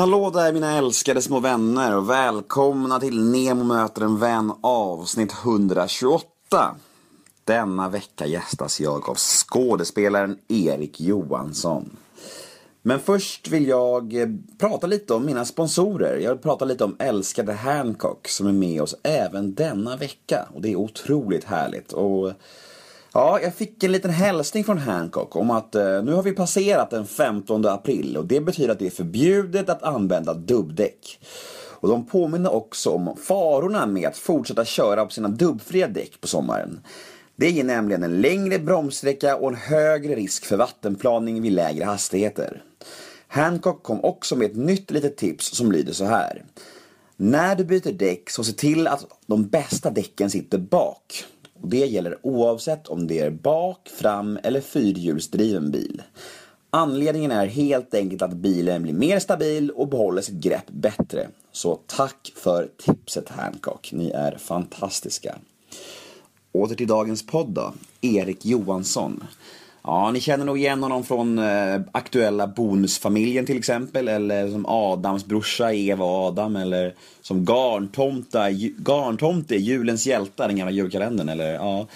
Hallå där mina älskade små vänner och välkomna till Nemo möter en vän avsnitt 128. Denna vecka gästas jag av skådespelaren Erik Johansson. Men först vill jag eh, prata lite om mina sponsorer. Jag vill prata lite om älskade Hancock som är med oss även denna vecka. Och det är otroligt härligt. Och Ja, jag fick en liten hälsning från Hancock om att eh, nu har vi passerat den 15 april och det betyder att det är förbjudet att använda dubbdäck. Och de påminner också om farorna med att fortsätta köra på sina dubbfria däck på sommaren. Det ger nämligen en längre bromssträcka och en högre risk för vattenplaning vid lägre hastigheter. Hancock kom också med ett nytt litet tips som lyder så här. När du byter däck så se till att de bästa däcken sitter bak. Och det gäller oavsett om det är bak, fram eller fyrhjulsdriven bil. Anledningen är helt enkelt att bilen blir mer stabil och behåller sitt grepp bättre. Så tack för tipset Hancock, ni är fantastiska. Åter till dagens podd då, Erik Johansson. Ja, ni känner nog igen honom från eh, aktuella Bonusfamiljen till exempel. Eller som Adams brorsa Eva och Adam. Eller som Garntomta, Garntomte, Julens hjältar, den gamla julkalendern. Eller, ja.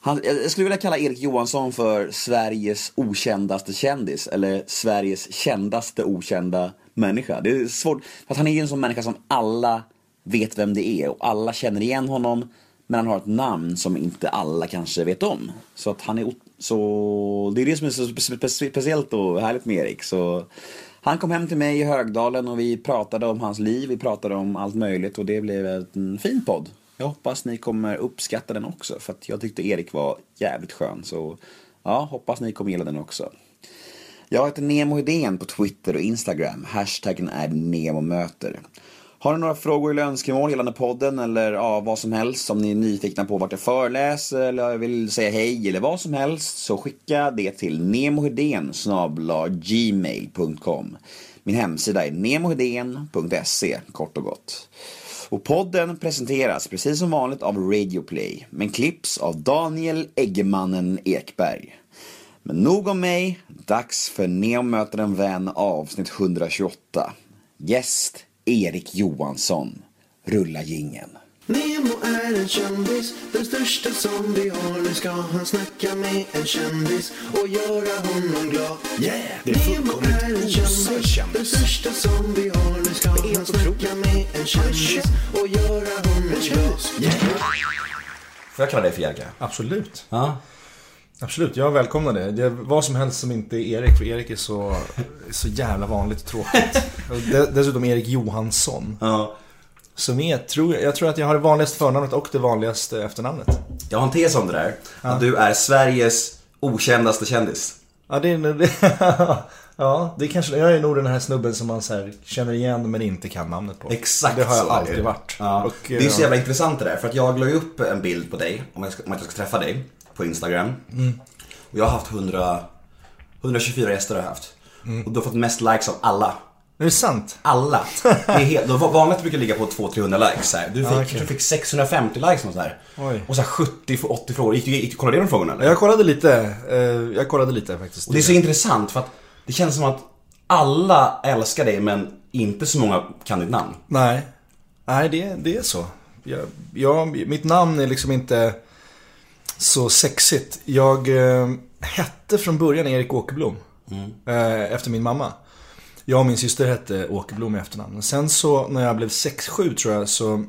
Han, jag skulle vilja kalla Erik Johansson för Sveriges okändaste kändis. Eller Sveriges kändaste okända människa. Det är svårt, för att han är ju en sån människa som alla vet vem det är. Och alla känner igen honom. Men han har ett namn som inte alla kanske vet om. Så att han är så det är det som är så speciellt och härligt med Erik. Så han kom hem till mig i Högdalen och vi pratade om hans liv, vi pratade om allt möjligt och det blev en mm, fin podd. Jag hoppas ni kommer uppskatta den också för att jag tyckte Erik var jävligt skön. Så ja, hoppas ni kommer gilla den också. Jag heter Nemo Hedén på Twitter och Instagram. Hashtaggen är NEMOMÖTER. Har ni några frågor eller önskemål gällande podden eller ja, vad som helst om ni är nyfikna på vart jag föreläser eller vill säga hej eller vad som helst så skicka det till nemohedén gmail.com Min hemsida är nemohedén.se kort och gott. Och podden presenteras precis som vanligt av Radioplay men klipps av Daniel Eggemannen Ekberg. Men nog om mig, dags för Neo möter en vän avsnitt 128. Gäst Erik Johansson. Rulla gingen. Nemo är en kändis, den största som vi har. Nu ska han snacka med en kändis och göra honom glad. Yeah, det är Nemo är en kändis, den största som vi har. Nu ska han snacka med en kändis och göra honom glad. Yeah. Får jag kalla dig för Jerka? Absolut. Ja. Absolut, jag välkomnar det. det vad som helst som inte är Erik, för Erik är så, så jävla vanligt och tråkigt. Dessutom Erik Johansson. ja. Som är, tror jag, jag tror att jag har det vanligaste förnamnet och det vanligaste efternamnet. Jag har en tes om det där. Att du är Sveriges okändaste kändis. Ja, det är det, Ja, det är kanske, jag är nog den här snubben som man så här, känner igen men inte kan namnet på. Exakt Det har jag så alltid varit. Ja. Och, det är så ja. jävla intressant det där. För att jag la ju upp en bild på dig om, jag ska, om att jag ska träffa dig på Instagram. Mm. Och jag har haft 100, 124 gäster har jag haft. Mm. Och du har fått mest likes av alla. Är det sant? Alla. Det är helt, vanligt brukar ligga på 200-300 likes. Här. Du fick, Ja, okej. du fick 650 likes och så här. Oj. Och så här 70-80 frågor. Gick du, gick du kollade du de frågorna eller? Jag kollade lite, eh, jag kollade lite faktiskt. Och det är så intressant för att det känns som att alla älskar dig men inte så många kan ditt namn. Nej, nej det, det är så. Jag, jag, mitt namn är liksom inte så sexigt. Jag eh, hette från början Erik Åkerblom. Eh, efter min mamma. Jag och min syster hette Åkerblom i efternamn. Men Sen så när jag blev 6-7 tror jag så,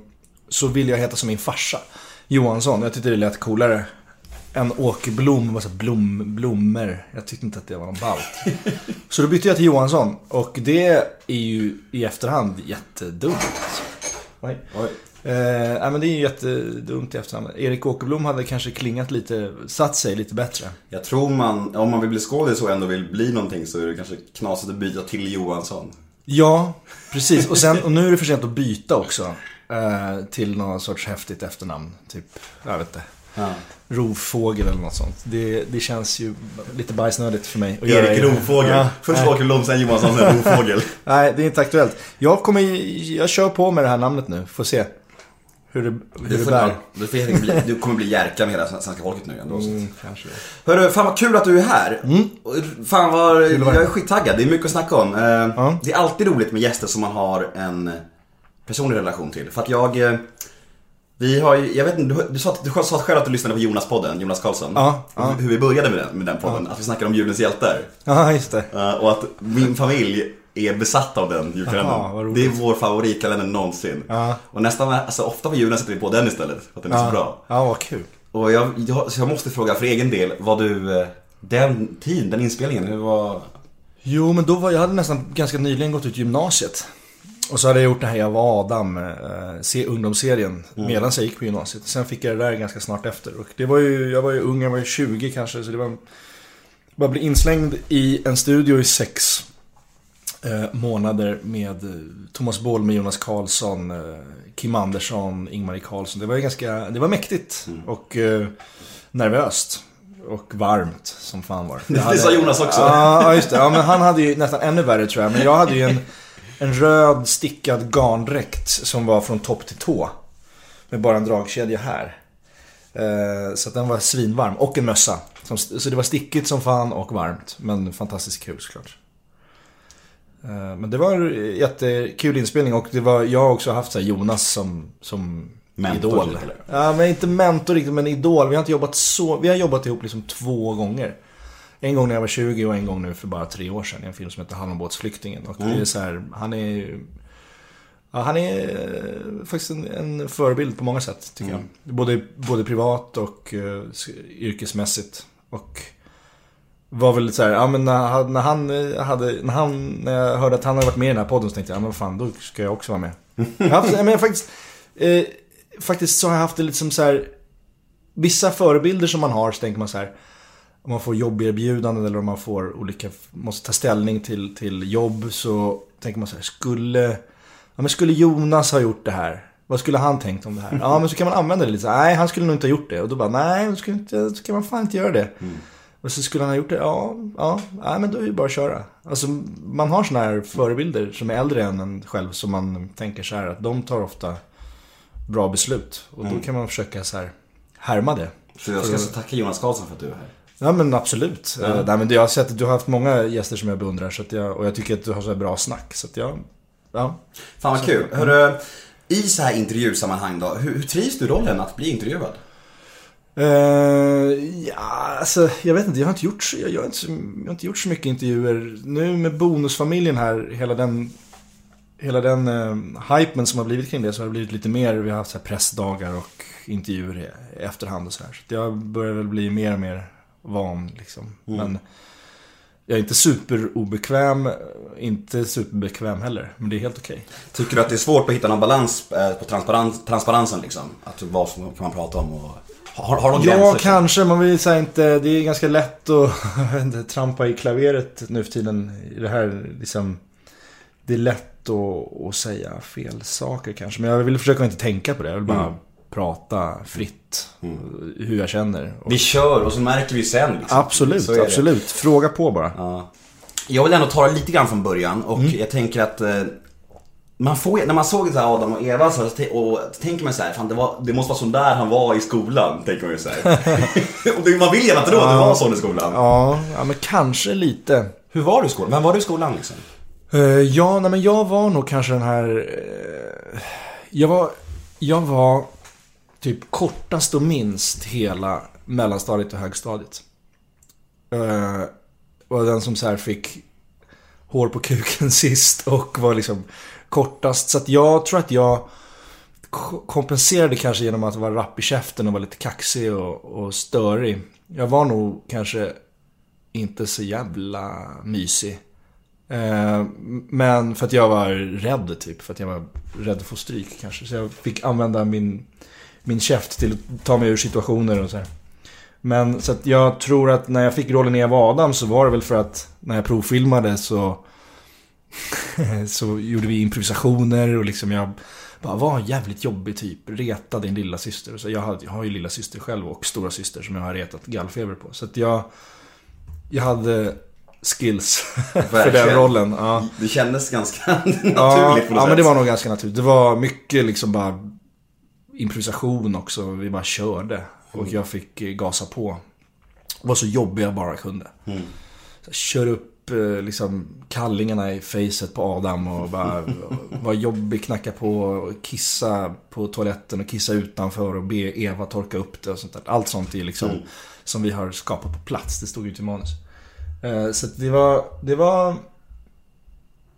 så ville jag heta som min farsa. Johansson. Jag tyckte det lät coolare. En Åkerblom, blom, blommor. Jag tyckte inte att det var någon ballt. Så då bytte jag till Johansson. Och det är ju i efterhand jättedumt. Oj. Oj. Eh, men det är ju jättedumt i efterhand. Erik Åkerblom hade kanske klingat lite, satt sig lite bättre. Jag tror man, om man vill bli skådis och ändå vill bli någonting så är det kanske knasigt att byta till Johansson. Ja, precis. Och, sen, och nu är det för sent att byta också. Eh, till någon sorts häftigt efternamn. Typ, jag vet inte. Ja. Rovfågel eller något sånt. Det, det känns ju lite bajsnödigt för mig. att Erik. Rovfågel. Ja, Först. Åkerblom, sen Johansson, sen Rovfågel. Nej, det är inte aktuellt. Jag kommer, jag kör på med det här namnet nu. Får se. Hur det, hur Du, det får, bär. du, får helt enkelt bli, du kommer bli Jerka med hela svenska folket nu ändå. Mm, kanske det. Hörru, fan vad kul att du är här. Och Fan vad, jag är skittaggad. Det är mycket att snacka om. Ja. Det är alltid roligt med gäster som man har en personlig relation till. För att jag, eh, vi har jag vet inte, du, du, sa, du sa själv att du lyssnade på Jonas-podden, Jonas Karlsson. Ja, ja. Hur vi började med den, med den podden, att vi snackade om julens hjältar. Ja, just det. Eh, och att min familj är besatt av den julkalendern. roligt. Det är vår favoritkalender någonsin. Ja. Och nästan, alltså ofta på julen sätter vi på den istället, för att den är så Ja, bra. ja vad kul. Och jag, jag, så jag måste fråga för egen del, vad du, eh, den tiden, den inspelningen, hur var... Jo, men då var jag hade nästan ganska nyligen gått ut gymnasiet. Och så hade jag gjort det här Jag var Adam, eh, se ungdomsserien, medan jag gick på gymnasiet. Sen fick jag det där ganska snart efter. Och det var ju, jag var ju ung, jag var ju 20 kanske, så det var... Bara bli inslängd i en studio i sex eh, månader med eh, Thomas Boll med Jonas Karlsson, eh, Kim Andersson, Ingmarie Karlsson. Det var ju ganska, det var mäktigt och eh, nervöst. Och varmt som fan var Det sa Jonas också. Ja, just det. Ja, men han hade ju nästan ännu värre tror jag. Men jag hade ju en, en röd stickad garndräkt som var från topp till tå. Med bara en dragkedja här. Så den var svinvarm. Och en mössa. Så det var stickigt som fan och varmt. Men fantastiskt kul såklart. Eh, men det var jättekul inspelning och det var, jag har också haft så Jonas som, som Mentor, idol. eller? Ja, men inte mentor riktigt, men idol. Vi har inte jobbat så, vi har jobbat ihop liksom två gånger. En gång när jag var 20 och en gång nu för bara tre år sedan i en film som heter Hallonbåtsflyktingen. Och det är så här, han är Ja, han är eh, faktiskt en, en förebild på många sätt, tycker jag. Både, både privat och uh, yrkesmässigt. Och var väl så här, ja men när, han- när han eh, hade, när han, när jag hörde att han hade varit med i den här podden så tänkte jag, ja men fan, då ska jag också vara med. jag haft, men faktiskt, eh, faktiskt så har jag haft det lite som så här, vissa förebilder som man har så tänker man så här, om man får jobberbjudanden eller om man får olika, måste ta ställning till, till jobb så tänker man så här, skulle, ja men skulle Jonas ha gjort det här? Vad skulle han tänkt om det här? Ja men så kan man använda det lite så här, nej han skulle nog inte ha gjort det. Och då bara, nej då skulle inte, så kan man fan inte göra det. Mm. Och så skulle han ha gjort det, ja, ja, nej men då är det bara att köra. Alltså man har sådana här förebilder som är äldre än en själv som man tänker så här att de tar ofta bra beslut. Och då kan man försöka så här härma det. Så jag ska alltså tacka Jonas Karlsson för att du är här. Ja men absolut. Eh, nej, men jag har sett att du har haft många gäster som jag beundrar så att jag, och jag tycker att du har så bra snack. Så att jag, ja. Fan vad kul. Hörru, i så här intervjusammanhang då, hur, hur trivs du i rollen att bli intervjuad? Eh, ja, alltså jag vet inte, jag har inte gjort, så- jag, jag, har inte, jag har inte gjort så mycket intervjuer. Nu med Bonusfamiljen här, hela den, hela den eh, hypen som har blivit kring det så har det blivit lite mer, vi har haft så här pressdagar och intervjuer i, i efterhand och så här. Så jag börjar väl bli mer och mer van liksom. Men jag är inte superobekväm, inte superbekväm heller. Men det är helt okej. Tycker du att det är svårt att hitta någon balans eh, på transparens, transparensen liksom? Att vad som kan man prata om och... Har, har de Ja, gränser? kanske. Man vill säga inte... Det är ganska lätt att inte, trampa i klaveret nu för tiden. Det här liksom... Det är lätt att, att säga fel saker kanske. Men jag vill försöka inte tänka på det. Jag vill bara prata fritt. Hur jag känner. Och, Vi kör och så märker vi sen liksom. absolut, absolut. Fråga på bara. Ja. Jag vill ändå ta det lite grann från början och Mm. jag tänker att eh, man får, när man såg så här Adam och Eva så, och tänker man så här, fan det, var, det måste vara sån där han var i skolan, tänker man ju så här. man vill gärna tro att det var sån i skolan. Ja, ja men kanske lite. Hur var du i skolan? Vem var du i skolan liksom? Eh, ja, nej, men jag var nog kanske den här... eh, jag, var, jag var typ kortast och minst hela mellanstadiet och högstadiet. Uh, och den som så här fick hår på kuken sist och var liksom kortast. Så att jag tror att jag kompenserade kanske genom att vara rapp i käften och vara lite kaxig och, och störig. Jag var nog kanske inte så jävla mysig. Eh, Men för att jag var rädd typ. För att jag var rädd att få stryk kanske. Så jag fick använda min, min käft till att ta mig ur situationer och så här. Men så att jag tror att när jag fick rollen i Eva Adam så var det väl för att när jag provfilmade så så gjorde vi improvisationer och liksom jag bara var en jävligt jobbig typ. Retade din lilla syster. Så jag, hade, jag har ju lilla syster själv och stora syster som jag har retat gallfeber på. Så att jag, jag hade skills för den rollen. Ja. Det kändes ganska naturligt Ja, på något ja sätt. men det var nog ganska naturligt. Det var mycket liksom bara improvisation också. Vi bara körde. Och jag fick gasa på. Var så jobbig jag bara kunde. Så jag kör upp liksom kallingarna i facet på Adam och bara var jobbig, knacka på, och kissa på toaletten och kissa utanför och be Eva torka upp det och sånt där. Allt sånt är liksom som vi har skapat på plats. Det stod ju inte i manus. Eh, Så det var, det var,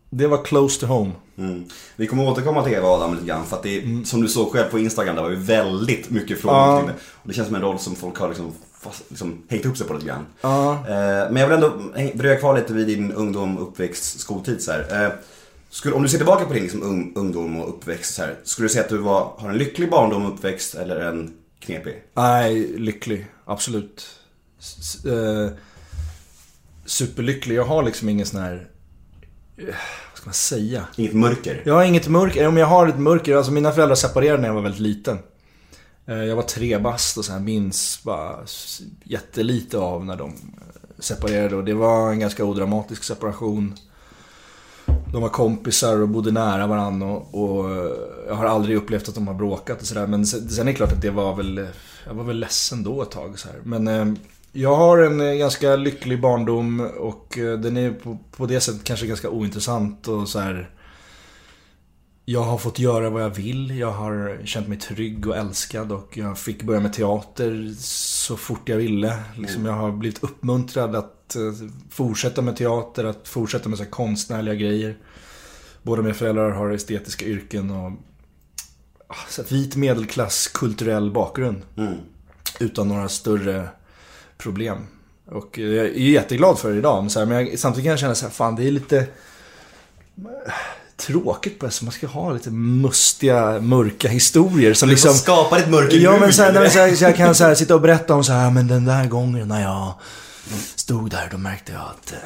det var close to home. Mm. Vi kommer återkomma till Eva och Adam lite grann för att det är, som du såg själv på Instagram, det var ju väldigt mycket frågor Ja. kring det. Och det känns som en roll som folk har liksom, fast, liksom hängt upp sig på lite grann. Ja. Eh, men jag vill ändå dröja kvar lite vid din ungdom, uppväxt, skoltid så här. Eh, skulle, om du ser tillbaka på din liksom, ung, ungdom och uppväxt så här, skulle du säga att du var, har en lycklig barndom och uppväxt eller en knepig? Nej, lycklig. Absolut. S- eh, superlycklig. Jag har liksom ingen sån här... eh, vad ska man säga? Inget mörker? Jag har inget mörker. Om jag har ett mörker. Alltså mina föräldrar separerade när jag var väldigt liten. Eh, jag var tre bast och så här minns bara jättelite av när de eh, separerade. Och det var en ganska odramatisk separation. De var kompisar och bodde nära varandra och, och eh, jag har aldrig upplevt att de har bråkat och sådär. Men sen, sen är det klart att det var väl, jag var väl ledsen då ett tag så här. Men eh, jag har en ganska lycklig barndom och eh, den är på, på det sättet kanske ganska ointressant och så här. Jag har fått göra vad jag vill. Jag har känt mig trygg och älskad och jag fick börja med teater så fort jag ville. Liksom jag har blivit uppmuntrad att eh, fortsätta med teater, att fortsätta med så här konstnärliga grejer. Båda mina föräldrar har estetiska yrken och ah, så vit medelklass kulturell bakgrund. Mm. Utan några större problem. Och eh, jag är jätteglad för det idag. Men, så här, men jag, samtidigt kan jag känna så här, fan det är lite tråkigt på det. Så man ska ha lite mustiga, mörka historier som Du liksom... skapa ditt mörker Ja men så, här, nej, så, här, så jag kan så här, sitta och berätta om så här, men den där gången när jag stod där, då märkte jag att eh,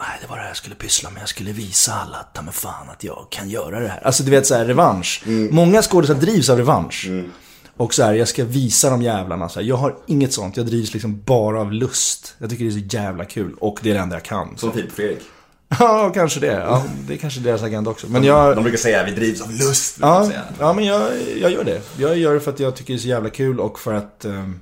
nej, det var det här jag skulle pyssla med. Jag skulle visa alla att, ta fan, att jag kan göra det här. Alltså du vet så här, revansch. Många skådespelare drivs av revansch. Och så här, jag ska visa de jävlarna. Så här, jag har inget sånt. Jag drivs liksom bara av lust. Jag tycker det är så jävla kul. Och det är det enda jag kan. Så. Som och Fredrik. Ja, kanske det. Ja, det är kanske deras agenda också. Men jag... De brukar säga vi drivs av lust. Ja, ja men jag, jag gör det. Jag gör det för att jag tycker det är så jävla kul och för att ehm,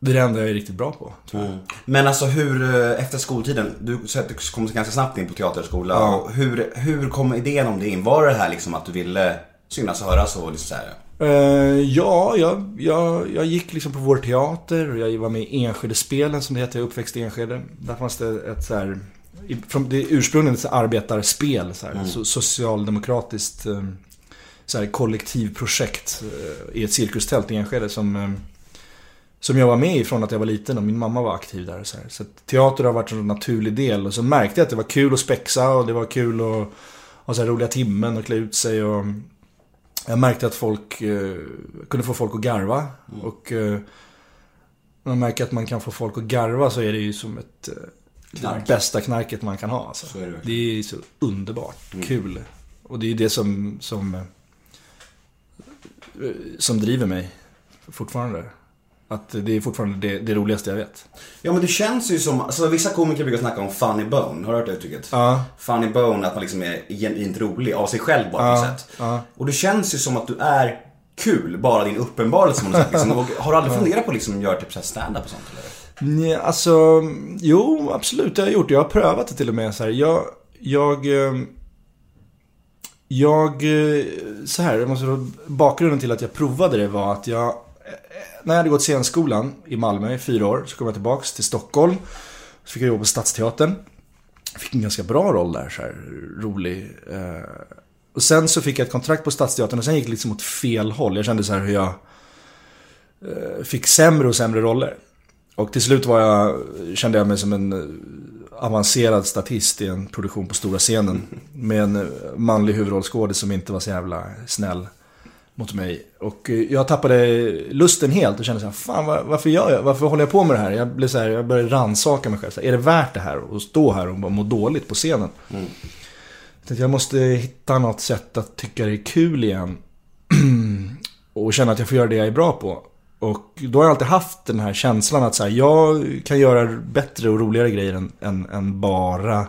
det är det enda jag är riktigt bra på. jag. Men alltså hur, eh, efter skoltiden, du sa att du kom ganska snabbt in på teaterskola. Ja. Hur, hur kom idén om det in? Var det här liksom att du ville synas och höras och liksom så här? Eh, ja, jag, jag, jag gick liksom på vår teater och jag var med i Enskedespelen som det heter. Jag uppväxt i Enskede. Där fanns det ett så här, från, det ursprungligen ett arbetarspel. Så här, so, socialdemokratiskt eh, så här, kollektivprojekt eh, i ett cirkustält i Enskede som som jag var med i från att jag var liten och min mamma var aktiv där. Så, så teater har varit en naturlig del. Och så märkte jag att det var kul att spexa och det var kul att ha så här roliga timmen och klä ut sig. Och jag märkte att folk eh, kunde få folk att garva. Och eh, när man märker att man kan få folk att garva så är det ju som ett eh, Knark. bästa knarket man kan ha. Alltså. Så är det det är så underbart kul. Och det är det som, som, eh, som driver mig fortfarande. Att det är fortfarande det, det roligaste jag vet. Ja men det känns ju som, alltså vissa komiker brukar snacka om funny bone, har du hört det uttrycket? Ja. Funny bone, att man liksom är genuint rolig av sig själv bara på något sätt. ja. Och det känns ju som att du är kul, bara din uppenbarelse på något sätt. Liksom. Och Har du aldrig funderat på att liksom göra typ stand-up och sånt eller? Nej, alltså, jo, absolut det har jag gjort. Jag har prövat det till och med. Så här. Jag, jag, eh, jag, eh, så här, jag måste, bakgrunden till att jag provade det var att jag, när jag hade gått scenskolan i Malmö i fyra år, så kom jag tillbaks till Stockholm. Så fick jag jobba på Stadsteatern. Fick en ganska bra roll där, så här, rolig. Eh. Och sen så fick jag ett kontrakt på Stadsteatern och sen gick det liksom åt fel håll. Jag kände så här hur jag eh, fick sämre och sämre roller. Och till slut var jag, kände jag mig som en eh, avancerad statist i en produktion på stora scenen. Med en manlig huvudrollskådis som inte var så jävla snäll mot mig. Och eh, jag tappade lusten helt och kände så här, fan var, varför gör jag, varför håller jag på med det här? Jag, blev så här, jag började rannsaka mig själv. Så här, är det värt det här att stå här och må dåligt på scenen? Jag tänkte, jag måste hitta något sätt att tycka det är kul igen. och känna att jag får göra det jag är bra på. Och då har jag alltid haft den här känslan att så här, jag kan göra bättre och roligare grejer än, än, än bara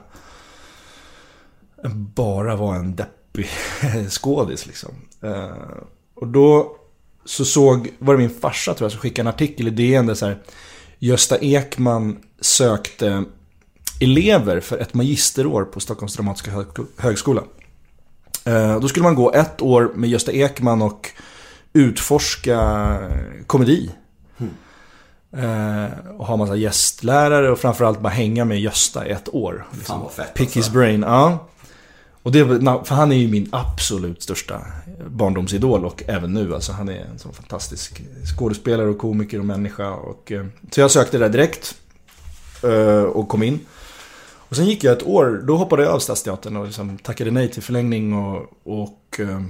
bara vara en deppig skådis liksom. Eh, Och då så såg, var det min farsa tror jag, som skickade en artikel i DN där så här, Gösta Ekman sökte elever för ett magisterår på Stockholms dramatiska hög- högskola. Eh, Då skulle man gå ett år med Gösta Ekman och utforska komedi. Eh, och ha massa gästlärare och framförallt bara hänga med Gösta i ett år. Fan vad fett Pick alltså. his brain, ja. Och det, för han är ju min absolut största barndomsidol och även nu. Alltså han är en sån fantastisk skådespelare och komiker och människa. Och, eh, så jag sökte där direkt eh, och kom in. Och sen gick jag ett år, då hoppade jag av Stadsteatern och liksom tackade nej till förlängning och, och eh,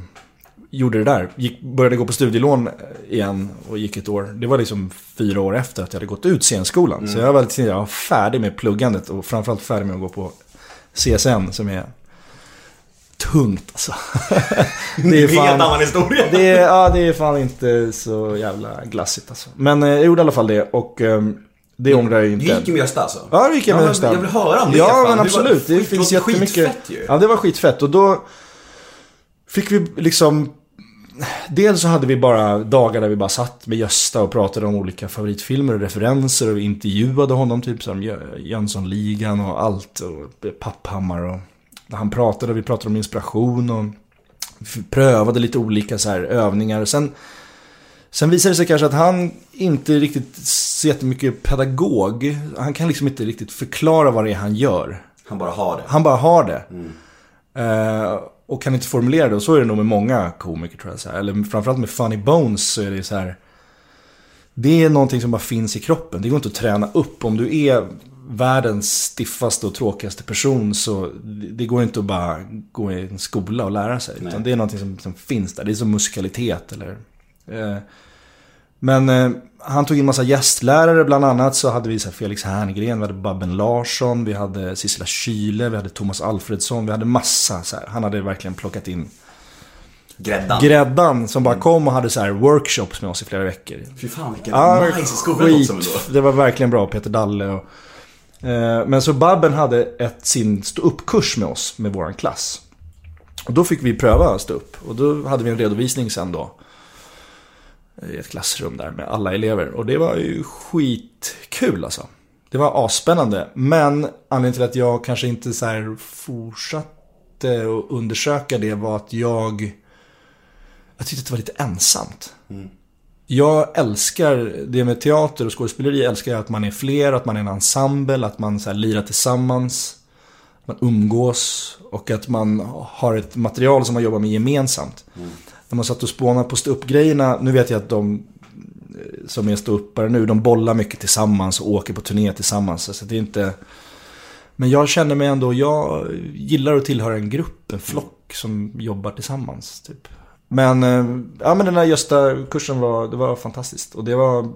gjorde det där. Gick, började gå på studielån igen och gick ett år. Det var liksom fyra år efter att jag hade gått ut scenskolan. Så jag var, jag var färdig med pluggandet och framförallt färdig med att gå på CSN som är tungt alltså. det är Helt annan historia. det är, ja, det är fan inte så jävla glassigt alltså. Men eh, jag gjorde i alla fall det och eh, det ångrar jag ju Du inte. gick ju med Gösta alltså? Ja, det gick jag med Gösta. Jag vill höra om det. Ja, fan. men Det absolut. var- Det finns det var jättemycket. skitfett ju. Ja, det var skitfett. Och då fick vi liksom... Dels så hade vi bara dagar där vi bara satt med Gösta och pratade om olika favoritfilmer och referenser och vi intervjuade honom typ som Jö- Jönssonligan och allt och Papphammar och han pratade vi pratade om inspiration och prövade lite olika så här övningar. Sen, sen visade det sig kanske att han inte riktigt så jättemycket pedagog. Han kan liksom inte riktigt förklara vad det är han gör. Han bara har det. Han bara har det. Eh, och kan inte formulera det. Och så är det nog med många komiker tror jag. Så här. Eller framförallt med Funny Bones så är det så här. Det är någonting som bara finns i kroppen. Det går inte att träna upp. Om du är världens stiffaste och tråkigaste person så det det går inte att bara gå i en skola och lära sig. Utan det är någonting som, som finns där. Det är som musikalitet eller... Eh, men eh, han tog in massa gästlärare, bland annat så hade vi så här Felix Herngren, vi hade Babben Larsson, vi hade Sissela Kyle, vi hade Thomas Alfredsson, vi hade massa så här. Han hade verkligen plockat in Gräddan. gräddan som bara kom och hade så här workshops med oss i flera veckor. Fy fan vilken Ja, nice skola skit. också då. Det var verkligen bra, Peter Dalle och... Eh, men så Babben hade ett, sin ståuppkurs med oss, med våran klass. Och då fick vi pröva stå upp. Och då hade vi en redovisning sen då. I ett klassrum där med alla elever. Och det var ju skitkul alltså. Det var asspännande. Men anledningen till att jag kanske inte så här fortsatte att undersöka det var att jag... Jag tyckte att det var lite ensamt. Mm. Jag älskar det med teater och skådespeleri. Jag älskar att man är fler, att man är en ensemble, att man så här lirar tillsammans. Att man umgås och att man har ett material som man jobbar med gemensamt. När man satt och spånade på ståuppgrejerna, nu vet jag att de eh, som är ståuppare nu, de bollar mycket tillsammans och åker på turné tillsammans. Så det är inte... Men jag känner mig ändå, jag gillar att tillhöra en grupp, en flock som jobbar tillsammans. Typ. Men, eh, ja, men den här Gösta-kursen var, det var fantastiskt. Och det var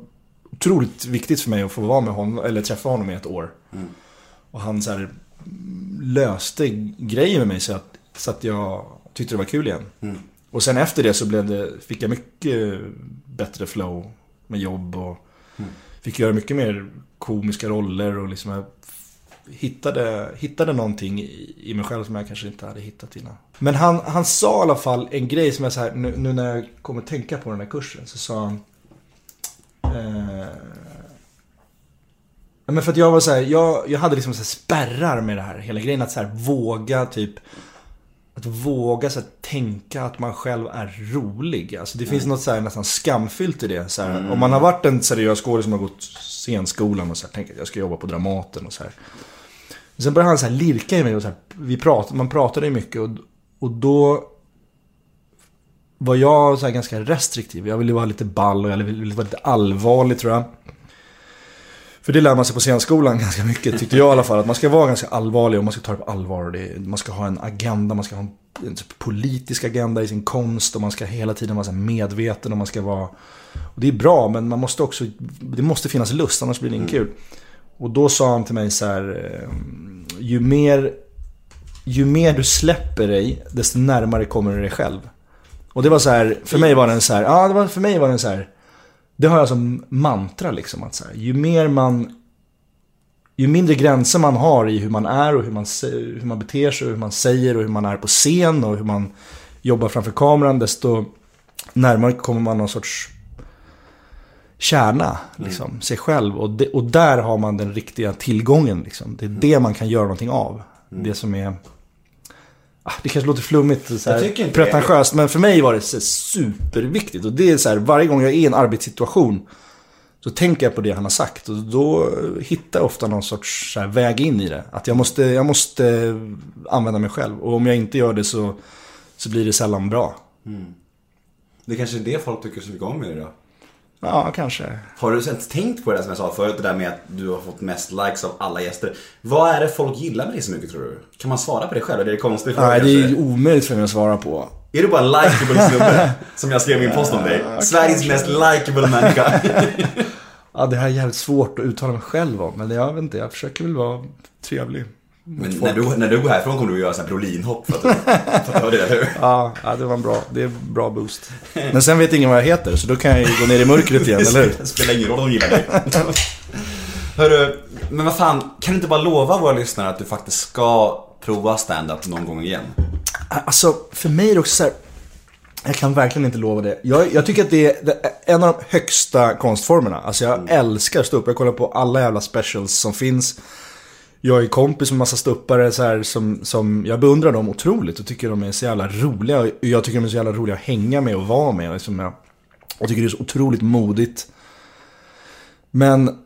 otroligt viktigt för mig att få vara med honom, eller träffa honom i ett år. Och han så här, löste grejer med mig så att, så att jag tyckte det var kul igen. Och sen efter det så blev det, fick jag mycket bättre flow med jobb och fick göra mycket mer komiska roller och liksom hittade, hittade någonting i, i mig själv som jag kanske inte hade hittat innan. Men han, han sa i alla fall en grej som jag så här, nu, nu när jag kommer tänka på den här kursen så sa han eh, men för att jag var så här, jag, jag hade liksom så spärrar med det här. Hela grejen att så här våga typ att våga så här, tänka att man själv är rolig. Alltså det finns något så här, nästan skamfyllt i det. Så här, Om man har varit en seriös skådespelare som har gått scenskolan och så här, tänkt att jag ska jobba på Dramaten och så här. Sen började han så här lirka i mig och så här, vi prat, man pratade ju mycket och, och då var jag så ganska restriktiv. Jag ville vara lite ball och jag ville vara lite allvarlig tror jag. För det lär man sig på scenskolan ganska mycket, tyckte jag i alla fall. Att man ska vara ganska allvarlig och man ska ta det på allvar. Det, man ska ha en agenda, man ska ha en, en typ politisk agenda i sin konst. Och man ska hela tiden vara medveten och man ska vara... Och det är bra, men man måste också... Det måste finnas lust, annars blir det inte kul. Och då sa han till mig så här... Eh, ju mer, ju mer du släpper dig, desto närmare kommer du dig själv. Och det var så här, för mig var den så här, ja det var, för mig var den så här. Det har jag som mantra liksom att så här, ju mer man ju mindre gränser man har i hur man är och hur man, hur man beter sig och hur man säger och hur man är på scen och hur man jobbar framför kameran desto närmare kommer man någon sorts kärna, liksom, sig själv. Och, det, och där har man den riktiga tillgången. Liksom. Det är det man kan göra någonting av. Det som är... Ah, Det kanske låter flummigt, så här, pretentiöst, men för mig var det så här superviktigt. Och det är så här, varje gång jag är i en arbetssituation så tänker jag på det han har sagt. Och då hittar jag ofta någon sorts så här, väg in i det. Att jag måste, jag måste använda mig själv. Och om jag inte gör det så, så blir det sällan bra. Det kanske är det folk tycker så mycket om med det då. Ja, kanske. Har du ens tänkt på det som jag sa förut, det där med att du har fått mest likes av alla gäster. Vad är det folk gillar med dig så mycket tror du? Kan man svara på det själv? Eller är det konstigt Nej, det är omöjligt för mig att svara på. Är du bara en likeable snubbe? som jag skrev i min post om dig. Sveriges mest likeable människa. Ja, det här är jävligt svårt att uttala mig själv om. Men jag vet inte, jag försöker väl vara trevlig. Men när du, när du går härifrån kommer du att göra Brolinhopp för att, för att det, eller hur? Ja, ja, det var en bra, det är en bra boost. Men sen vet ingen vad jag heter, så då kan jag ju gå ner i mörkret igen, eller hur? Det spelar ingen roll om de gillar dig. Hörru, men vad fan, kan du inte bara lova våra lyssnare att du faktiskt ska prova stand-up någon gång igen? Alltså, för mig är det också så här, Jag kan verkligen inte lova det. Jag, jag tycker att det är, det är en av de högsta konstformerna. Alltså jag älskar stå upp. Jag kollar på alla jävla specials som finns. Jag är kompis med massa stuppare så här, som, som jag beundrar dem otroligt och tycker de är så jävla roliga. Jag tycker de är så jävla roliga att hänga med och vara med. Liksom jag, jag tycker det är så otroligt modigt. Men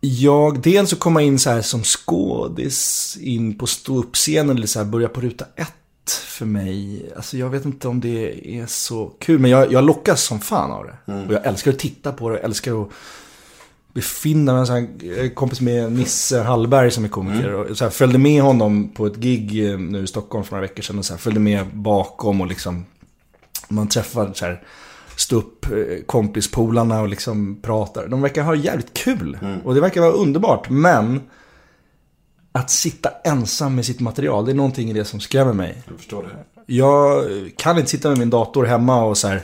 jag, dels att komma in så här som skådis in på ståuppscenen eller så här börja på ruta ett för mig. Alltså jag vet inte om det är så kul, men jag, jag lockas som fan av det. Och jag älskar att titta på det, jag älskar att befinna mig. Så här, jag är kompis med Nisse Hallberg som är komiker. Och så här, följde med honom på ett gig eh, nu i Stockholm för några veckor sedan. Och så här, följde med bakom och liksom man träffar så här, upp eh, kompispolarna och liksom pratar. De verkar ha jävligt kul. Och det verkar vara underbart. Men att sitta ensam med sitt material, det är någonting i det som skrämmer mig. Jag förstår det. Jag kan inte sitta med min dator hemma och så här.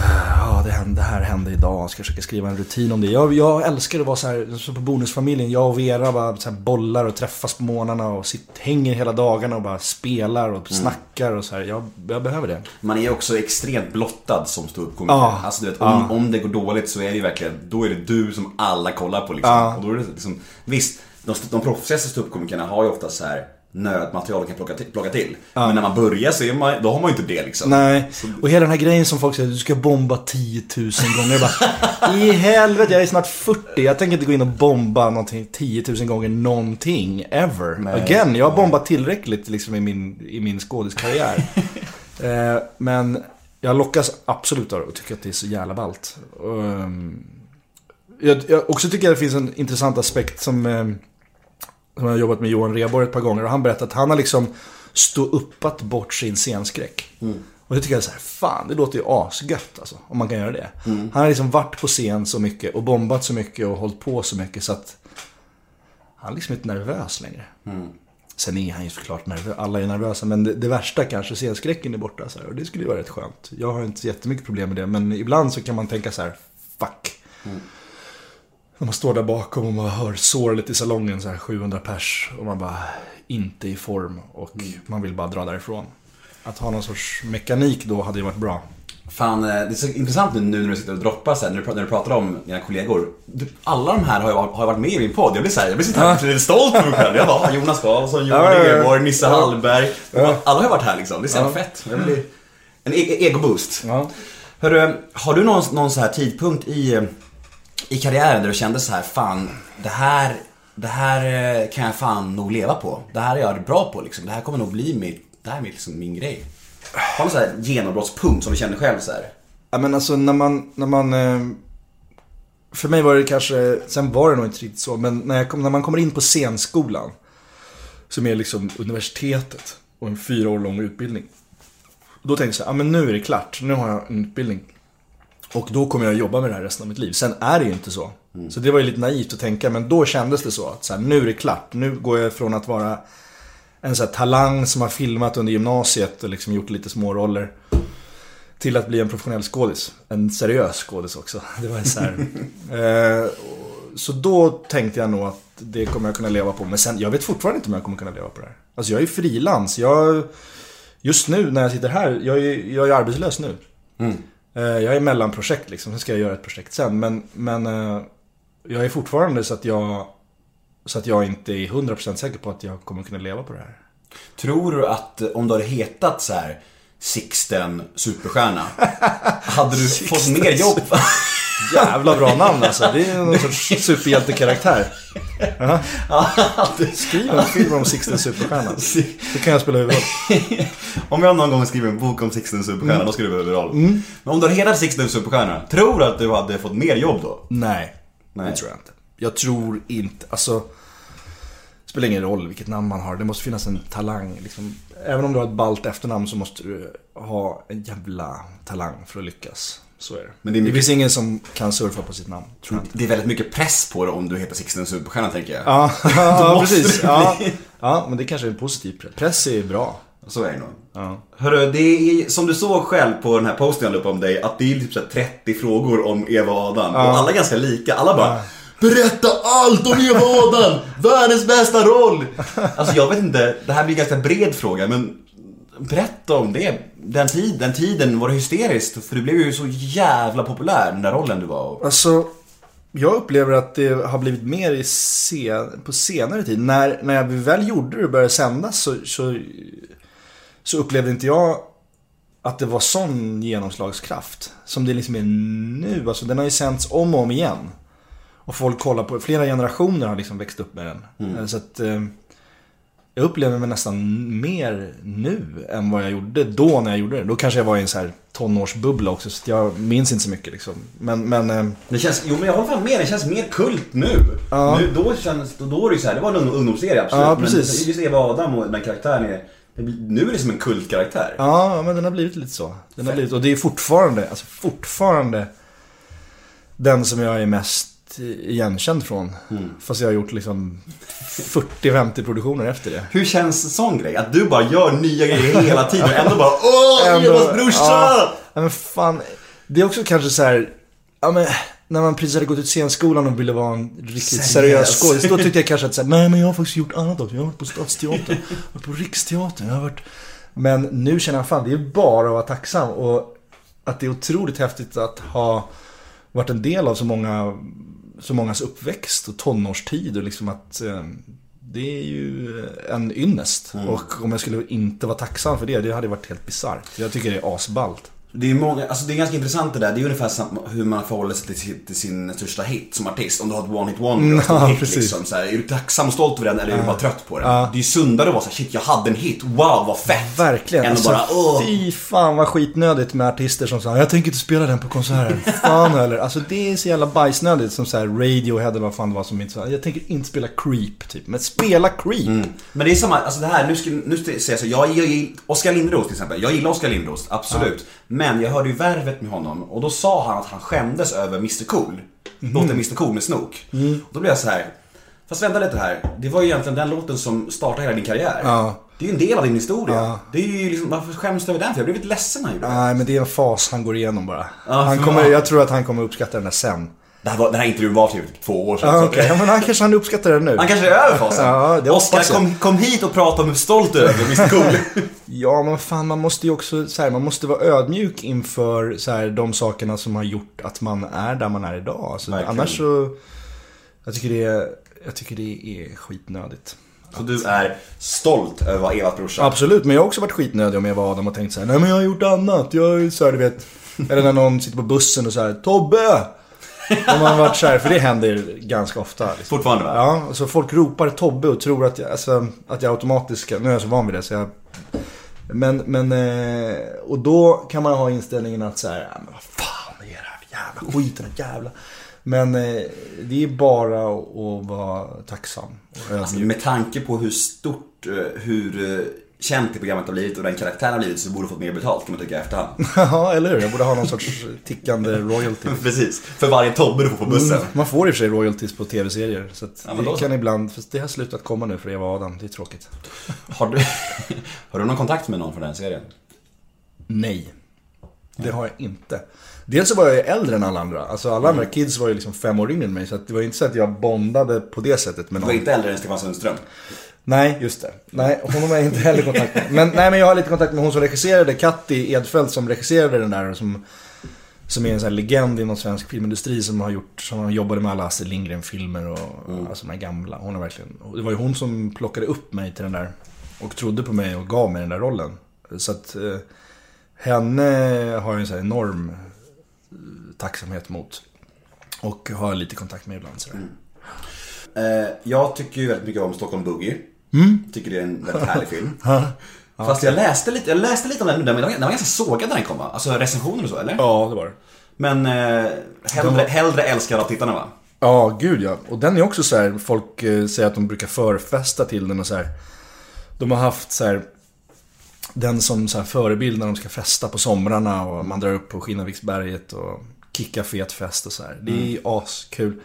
Ja, det, hände, det här hände idag. Jag ska försöka skriva en rutin om det. Jag, jag älskar att vara så här, som på Bonusfamiljen. Jag och Vera bara så bollar och träffas på morgnarna och sitt, hänger hela dagarna och bara spelar och snackar och så här. Jag, jag behöver det. Man är också extremt blottad som ståuppkomiker. Ja. Alltså du vet, om, om det går dåligt så är det ju verkligen, då är det du som alla kollar på liksom. Ja. Och då är det liksom, visst, de, de proffsigaste ståuppkomikerna har ju ofta så här nödmaterial kan plocka till. Plocka till. Men när man börjar så man, då har man ju inte det liksom. Nej, och hela den här grejen som folk säger, du ska bomba 10 000 gånger. Jag bara, i helvete, jag är snart 40. Jag tänker inte gå in och bomba någonting 10 000 gånger någonting, ever. Again, jag har bombat tillräckligt liksom i min, i min skådiskarriär. eh, men jag lockas absolut av det och tycker att det är så jävla ballt. Och, ehm, jag, jag också tycker att det finns en intressant aspekt som, eh, som jag har jobbat med Johan Rheborg ett par gånger. Och han berättade att han har liksom stå uppat bort sin scenskräck. Och det tycker jag är så här, fan det låter ju asgött alltså. Om man kan göra det. Han har liksom varit på scen så mycket och bombat så mycket och hållit på så mycket så att han är liksom inte nervös längre. Sen är han ju såklart nervös, alla är nervösa. Men det, det värsta kanske, scenskräcken är borta. Så här, och det skulle ju vara rätt skönt. Jag har inte jättemycket problem med det. Men ibland så kan man tänka så här, fuck. När man står där bakom och man hör sorlet i salongen, så här 700 pers. Och man bara, inte i form. Och man vill bara dra därifrån. Att ha någon sorts mekanik då hade ju varit bra. Fan, eh, det är så intressant nu när du sitter och droppar sen, när du, pratar- när du pratar om dina kollegor. Du, alla de här har ju, har varit med i min podd. Jag blir såhär, jag blir så här, lite stolt över mig själv. Jag bara, Jonas Karlsson, Johan. Rheborg, Nisse. Hallberg. Alla har ju varit här liksom. Det är så jävla fett. Blir en e- ego-boost. Ja. Hörru, har du någon, någon så här tidpunkt i, eh, i karriären där du kände så här, fan, det här, det här eh, kan jag fan nog leva på. Det här är jag bra på liksom. Det här kommer nog bli mitt, det här är liksom min grej. Har du någon så här genombrottspunkt som du känner själv så här? Ja men alltså när man, när man eh, För mig var det kanske, sen var det nog inte riktigt så, men när, jag kom, när man kommer in på scenskolan Som är liksom universitetet och en fyra år lång utbildning Då tänkte jag så här, ja men nu är det klart, nu har jag en utbildning och då kommer jag jobba med det här resten av mitt liv. Sen är det ju inte så. Så det var ju lite naivt att tänka, men då kändes det så att så här, nu är det klart. Nu går jag från att vara en så här talang som har filmat under gymnasiet och liksom gjort lite små roller till att bli en professionell skådis. En seriös skådis också. Det var så här. eh, så då tänkte jag nog att det kommer jag kunna leva på. Men sen, jag vet fortfarande inte om jag kommer kunna leva på det här. Alltså jag är frilans. Jag, just nu när jag sitter här, jag är, jag är arbetslös nu. Mm. Jag är mellanprojekt liksom, sen ska jag göra ett projekt sen. Men, men eh, jag är fortfarande så att jag, så att jag inte är 100% säker på att jag kommer kunna leva på det här. Tror du att eh, om du hade hetat så här Sixten Superstjärna, hade du fått mer jobb? Jävla bra namn alltså. Det är någon sorts superhjältekaraktär. Ja. Skriv en film om Sixten Superstjärna. Så kan jag spela huvudroll. om jag någon gång skriver en bok om Sixten Superstjärna, Mm. då ska du vara huvudroll. Men om du hade hetat Sixten Superstjärna, tror du att du hade fått mer jobb då? Nej, Nej. det tror jag inte. Jag tror inte, alltså. Det spelar ingen roll vilket namn man har. Det måste finnas en talang. Liksom. Även om du har ett ballt efternamn så måste du ha en jävla talang för att lyckas. Så är det. Men det är det, mycket- finns ingen som kan surfa på sitt namn. Tror jag. Det är väldigt mycket press på dig om du heter Sixten Superstjärna, tänker jag. Ja, ja precis. det Ja, ja, men det kanske är en positiv press. Press är bra. Så är det nog. Ja. Hörru, det är som du såg själv på den här posten jag la upp om dig, att det är typ så här 30 frågor om Eva och Adam. Och alla är ganska lika. Alla bara Berätta allt om Eva och Adam! Världens bästa roll! Alltså jag vet inte, det här blir en ganska bred fråga men Berätta om det. Den, tid, den tiden var det hysteriskt för du blev ju så jävla populär den där rollen du var. Alltså, jag upplever att det har blivit mer i sen, på senare tid. När, när jag väl gjorde det och började sändas så, så, så upplevde inte jag att det var sån genomslagskraft. Som det liksom är nu. Alltså den har ju sänts om och om igen. Och folk kollar på, flera generationer har liksom växt upp med den. Eh, Så att eh, jag upplever mig nästan mer nu än vad jag gjorde då när jag gjorde det. Då kanske jag var i en så här tonårsbubbla också, så jag minns inte så mycket liksom. Men, men eh, Det känns, jo men jag håller fan med, det känns mer kult nu. Ja. nu då, känns, då, är det ju så här, det var en ung- ungdomsserie absolut. Ja, precis. Men just Eva Adam och den karaktären är, nu är det som en kultkaraktär. Ja, men den har blivit lite så. Den har blivit, och det är fortfarande, alltså fortfarande den som jag är mest igenkänd från. Fast jag har gjort liksom 40-50 produktioner efter det. Hur känns sån grej? Att du bara gör nya grejer hela tiden och ändå bara Åh, Evas brorsa! Ja, men fan. Det är också kanske så här. Ja, men, när man precis hade gått ut scenskolan och ville vara en riktigt Seriös. seriös skådis. Då tyckte jag kanske att så här, nej men jag har faktiskt gjort annat också. Jag har varit på Stadsteatern, jag har varit på Riksteatern, jag har varit... Men nu känner jag fan, det är bara att vara tacksam. Och att det är otroligt häftigt att ha varit en del av så många, så mångas uppväxt och tonårstid. Och liksom att eh, det är ju en ynnest. Och om jag skulle inte vara tacksam för det, det hade varit helt bisarrt. Jag tycker det är asballt. Det är, många, alltså det är ganska intressant det där. Det är ungefär samma, hur man förhåller sig till, sin- till sin största hit som artist. Om du har ett one hit wonder, Mm, ja, hit precis. liksom. Så här, är du tacksam och stolt över den eller är du bara trött på den? Det är ju sundare att vara såhär, shit jag hade en hit, wow vad fett! Verkligen. Än att Alltså, bara, åh. Fy fan vad skitnödigt med artister som säger jag tänker inte spela den på konserten. Fan heller. Alltså det är så jävla bajsnödigt som så här Radiohead eller vad fan det var som inte sa. Jag tänker inte spela Creep typ. Men spela Creep. Men det är samma, alltså det här, nu ska, nu ska jag säga så, jag, jag, jag Oskar Lindros till exempel, jag gillar Oskar Lindros, absolut. Men jag hörde ju Värvet med honom och då sa han att han skämdes över Mr Cool. Låten Mr Cool med Snook. Och då blev jag så här. Fast vänta lite här, det var ju egentligen den låten som startade hela din karriär. Ja. Det är ju en del av din historia. Ja. Det är ju liksom, varför skäms du över den för? Jag blev lite ledsen när han gjorde det. Nej men det är en fas han går igenom bara. Ja, han kommer, jag tror att han kommer uppskatta den där sen. Det här, var, den här intervjun var typ två år sedan. Okej. att- Ja, men han kanske han uppskattar den nu. Han kanske är över fasen. Ja, det Oskar, kom, kom hit och prata om hur stolt du är över Mr Cool. Ja, men fan man måste ju också så här, man måste vara ödmjuk inför så här, de sakerna som har gjort att man är där man är idag. Alltså, Verkligen. annars så, jag tycker det är, jag tycker det är skitnödigt. Så du är stolt över vad Evas brorsa Absolut, men jag har också varit skitnödig om jag var Adam och tänkt så här, nej men jag har gjort annat, jag är så här, du vet. Eller när någon sitter på bussen och så här, Tobbe! Om man varit så här, för det händer ganska ofta. Liksom. Fortfarande va? Ja, alltså folk ropar Tobbe och tror att jag, alltså, att jag automatiskt ska, nu är jag så van vid det så jag Men, men, eh, och då kan man ha inställningen att så här, ja, men vad fan är det här jävla skit, den här jävla Men eh, det är bara att vara tacksam Alltså, med tanke på hur stort, eh, hur känt det programmet har blivit och den karaktären har blivit så borde du fått mer betalt kan man tycka i efterhand. Ja, eller hur? Jag borde ha någon sorts tickande royalty. Precis, för varje Tobbe du får på bussen. Mm, man får i och för sig royalties på tv-serier. Så att Ja, det kan ibland, fast det har slutat komma nu för Eva och Adam. Det är tråkigt. Har du, har du någon kontakt med någon från den serien? Nej. Det har jag inte. Dels så var jag ju äldre än alla andra. Alltså alla andra kids var ju liksom fem år yngre än mig. Så det var ju inte så att jag bondade på det sättet med Du var någon. inte äldre än Stefan Sundström? Nej, just det. Nej, honom har jag inte heller kontakt med. Men, nej, men jag har lite kontakt med hon som regisserade, Katti Edfeldt som regisserade den där. Som, som är en sån här legend inom svensk filmindustri som har gjort, som har jobbade med alla Astrid Lindgren-filmer och alltså de här gamla. Hon har verkligen, det var ju hon som plockade upp mig till den där. Och trodde på mig och gav mig den där rollen. Så att eh, henne har jag en sån här enorm eh, tacksamhet mot. Och har lite kontakt med ibland sådär. Eh, jag tycker ju väldigt mycket om Stockholm Boogie. Tycker det är en väldigt härlig film. Fast jag läste lite, jag läste lite om den, den var, den var ganska sågad när den kom va? Alltså recensioner och så eller? Ja, det var det. Men eh, hellre, hellre älskad av tittarna va? Ja, gud ja. Och den är också så här, folk eh, säger att de brukar förfesta till den och så här. De har haft så här, den som så här förebild när de ska festa på somrarna och man drar upp på Skinnarviksberget och kickar fet fest och så här. Det är ju askul.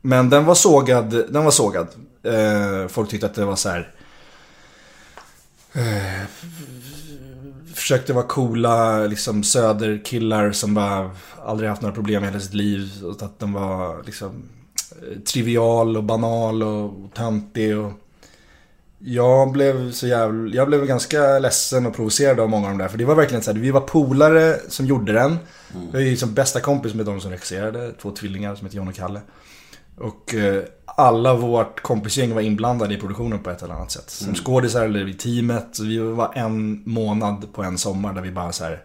Men den var sågad, den var sågad. Eh, folk tyckte att det var så här. Eh, försökte vara coola liksom söderkillar som bara aldrig haft några problem i hela sitt liv. Och att den var liksom eh, trivial och banal och töntig och jag blev så jävla, jag blev ganska ledsen och provocerad av många av de där. För det var verkligen så här, vi var polare som gjorde den. Jag är ju som bästa kompis med de som regisserade, två tvillingar som heter John och Kalle. Och eh, alla vårt kompisgäng var inblandade i produktionen på ett eller annat sätt. Som skådisar eller i teamet. Vi var en månad på en sommar där vi bara så här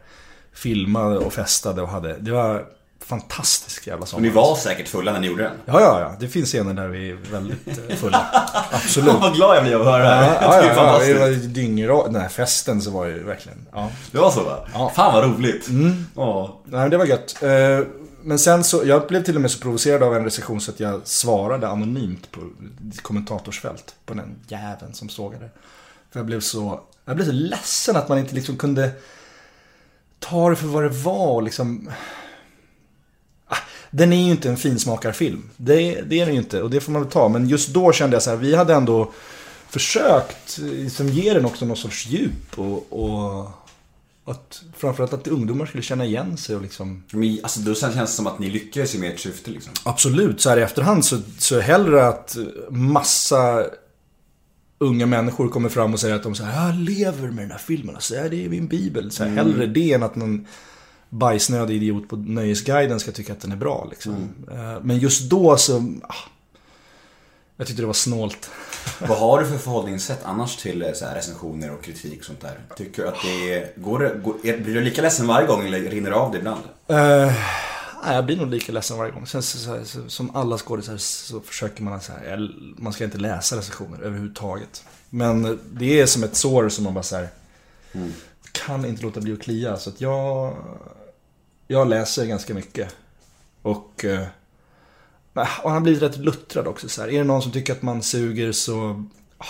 filmade och festade och hade, det var fantastisk jävla sommar. Och ni var säkert fulla när ni gjorde den. Ja, ja, ja. Det finns scener där vi är väldigt eh, fulla. Absolut. Vad glad jag blir av att höra det här. Ja, ja, det är ja, ja, det fantastiskt. var dyngra... Den här festen så var ju verkligen... Ja. Det var så va? Ja. Fan vad roligt. Ja. Nej, men det var gött. Men sen så, jag blev till och med så provocerad av en recension så att jag svarade anonymt på kommentatorsfält på den jäveln som sågade. För jag blev så, jag blev så ledsen att man inte liksom kunde ta det för vad det var och liksom. Ah, den är ju inte en finsmakarfilm. Det, det är den ju inte och det får man väl ta. Men just då kände jag så här, vi hade ändå försökt liksom, ge den också någon sorts djup och, och att, framförallt att ungdomar skulle känna igen sig och liksom Men, alltså, då känns det som att ni lyckades med ert syfte liksom. Absolut, så här i efterhand så, så hellre att massa unga människor kommer fram och säger att de så här, jag lever med den här filmen, alltså, ja, det är min bibel. Så här, Hellre det än att någon bajsnödig idiot på Nöjesguiden ska tycka att den är bra. Liksom. Eh, Men just då så, ah, jag tyckte det var snålt. Vad har du för förhållningssätt annars till eh, så här, recensioner och kritik och sånt där? Tycker du att det är, går det, går, blir du lika ledsen varje gång eller rinner det av det ibland? Eh, nej, jag blir nog lika ledsen varje gång. Sen så, så, här, så, som alla skådisar så försöker man så här, man ska inte läsa recensioner överhuvudtaget. Men det är som ett sår som man bara så här, kan inte låta bli att klia. Så att jag, jag läser ganska mycket. Och, eh, och han har blivit rätt luttrad också. Så här. Är det någon som tycker att man suger så, ah,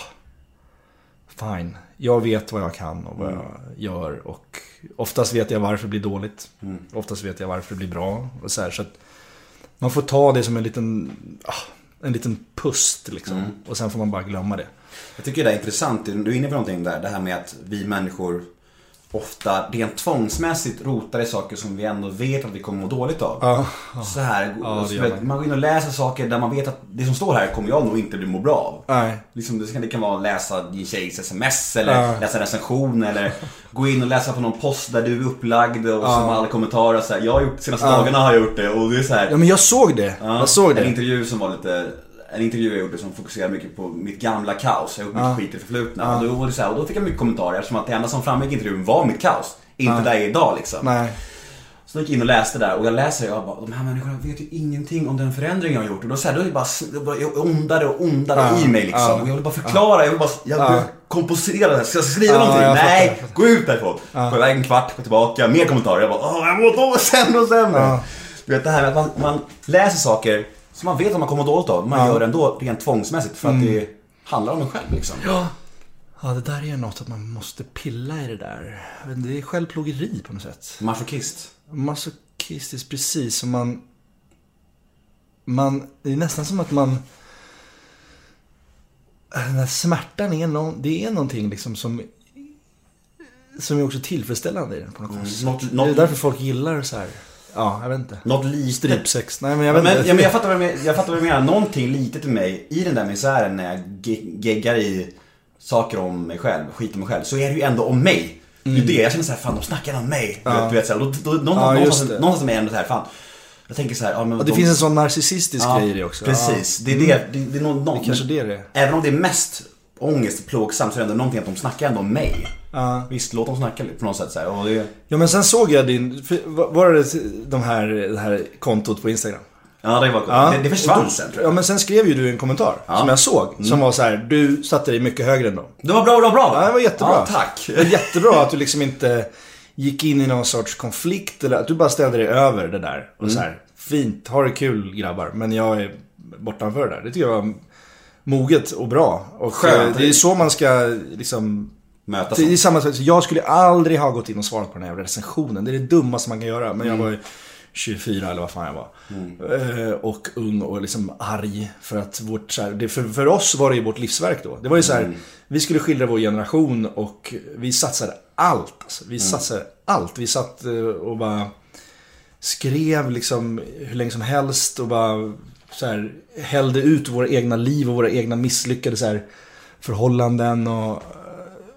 fine. Jag vet vad jag kan och vad jag gör. Och oftast vet jag varför det blir dåligt. Oftast vet jag varför det blir bra. Och så här, så att man får ta det som en liten, ah, en liten pust liksom. Och sen får man bara glömma det. Jag tycker det är intressant, du är inne på någonting där, det här med att vi människor ofta rent tvångsmässigt rotar i saker som vi ändå vet att vi kommer må dåligt av. Ja, Så här, det så man. man går in och läser saker där man vet att det som står här kommer jag nog inte bli må bra av. Nej. Liksom, det, kan, det kan vara att läsa din tjejs sms eller läsa en recension eller gå in och läsa på någon post där du är upplagd och som alla kommentarer så här, Jag har gjort, senaste dagarna har jag gjort det och det är så här, Ja men jag såg det. Ja, jag såg En det. intervju som var lite en intervju jag gjorde som fokuserade mycket på mitt gamla kaos. Jag gjort mycket skit i det förflutna. Och, då, var det så här, och då fick jag mycket kommentarer eftersom att det enda som framgick i intervjun var mitt kaos. Inte där jag är idag liksom. Nej. Så jag gick in och läste där och jag läser och jag bara, de här människorna vet ju ingenting om den förändring jag har gjort. Och då, så här, då är det bara, det bara jag ondare och ondare Ja, i mig liksom. ja, och jag vill bara förklara, jag vill bara, jag vill Ja. komposera det här. Ska jag skriva Ja, någonting? jag Nej, fattar. gå ut därifrån. Gå iväg en kvart, gå tillbaka, mer kommentarer. Jag bara, åh jag mår då sämre och sämre. Ja. Du vet det här med att man, man läser saker som man vet att man kommer dåligt av. Man Ja. Mm. gör det ändå rent tvångsmässigt för att det handlar om en själv liksom. Ja. Ja, det där är något att man måste pilla i det där. Det är självplågeri på något sätt. Masochiskt. Masochistiskt, precis. Som man... Man... Det är nästan som att man... Den här smärtan är, någon, det är någonting liksom som... Som är också tillfredsställande i den på något konstigt sätt. något- Det är därför folk gillar så här Ja, jag vet inte. Något litet. Strypsex. Nej men jag Ja, vet men, inte. ja, men jag fattar vad menar. Jag fattar vad du menar. Någonting litet i mig, i den där misären när jag ge- geggar i saker om mig själv, skit om mig själv, så är det ju ändå om mig. Det är ju det, jag känner såhär, fan de snackar om mig. Du vet, Du vet, så här, då, då, någonstans, Ja, någonstans, det. någonstans med ändå så här, fan. Jag tänker så här, ja, men Och det de- finns en sån narcissistisk ja, grej i det också. Precis, Ja. det är det. Det, det är någon, någon, Det kanske det är det. Även om det är mest ångest plågsamt så är det ändå någonting att de snackar ändå om mig. Ja. Visst, låt dem snacka lite på något sätt så här. Det, Ja men sen såg jag din, var det de här, det här kontot på Instagram? ja, det var Ja. det, det försvann sen tror Ja jag. men sen skrev ju du en kommentar som jag såg. Som var så här: du satte dig mycket högre än dem. Det var bra, det var bra? Ja, det var jättebra. Ja, tack. Det var jättebra att du liksom inte gick in i någon sorts konflikt eller att du bara ställde dig över det där. Och så här, fint, ha det kul grabbar, men jag är bortanför det där. Det tycker jag var moget och bra. Och Skönt. eh, det är så man ska liksom Mötas. det är samma sak. Jag skulle aldrig ha gått in och svarat på den här recensionen. Det är det dummaste man kan göra. Men jag var ju 24 eller vad fan jag var. Eh, Och ung och liksom arg. För att vårt, så här, det, för, för oss var det ju vårt livsverk då. Det var ju så här, vi skulle skildra vår generation och vi satsade allt. Alltså. Vi satsade allt. Vi satt eh, och bara skrev liksom hur länge som helst och bara så här, hällde ut våra egna liv och våra egna misslyckade så här, förhållanden och,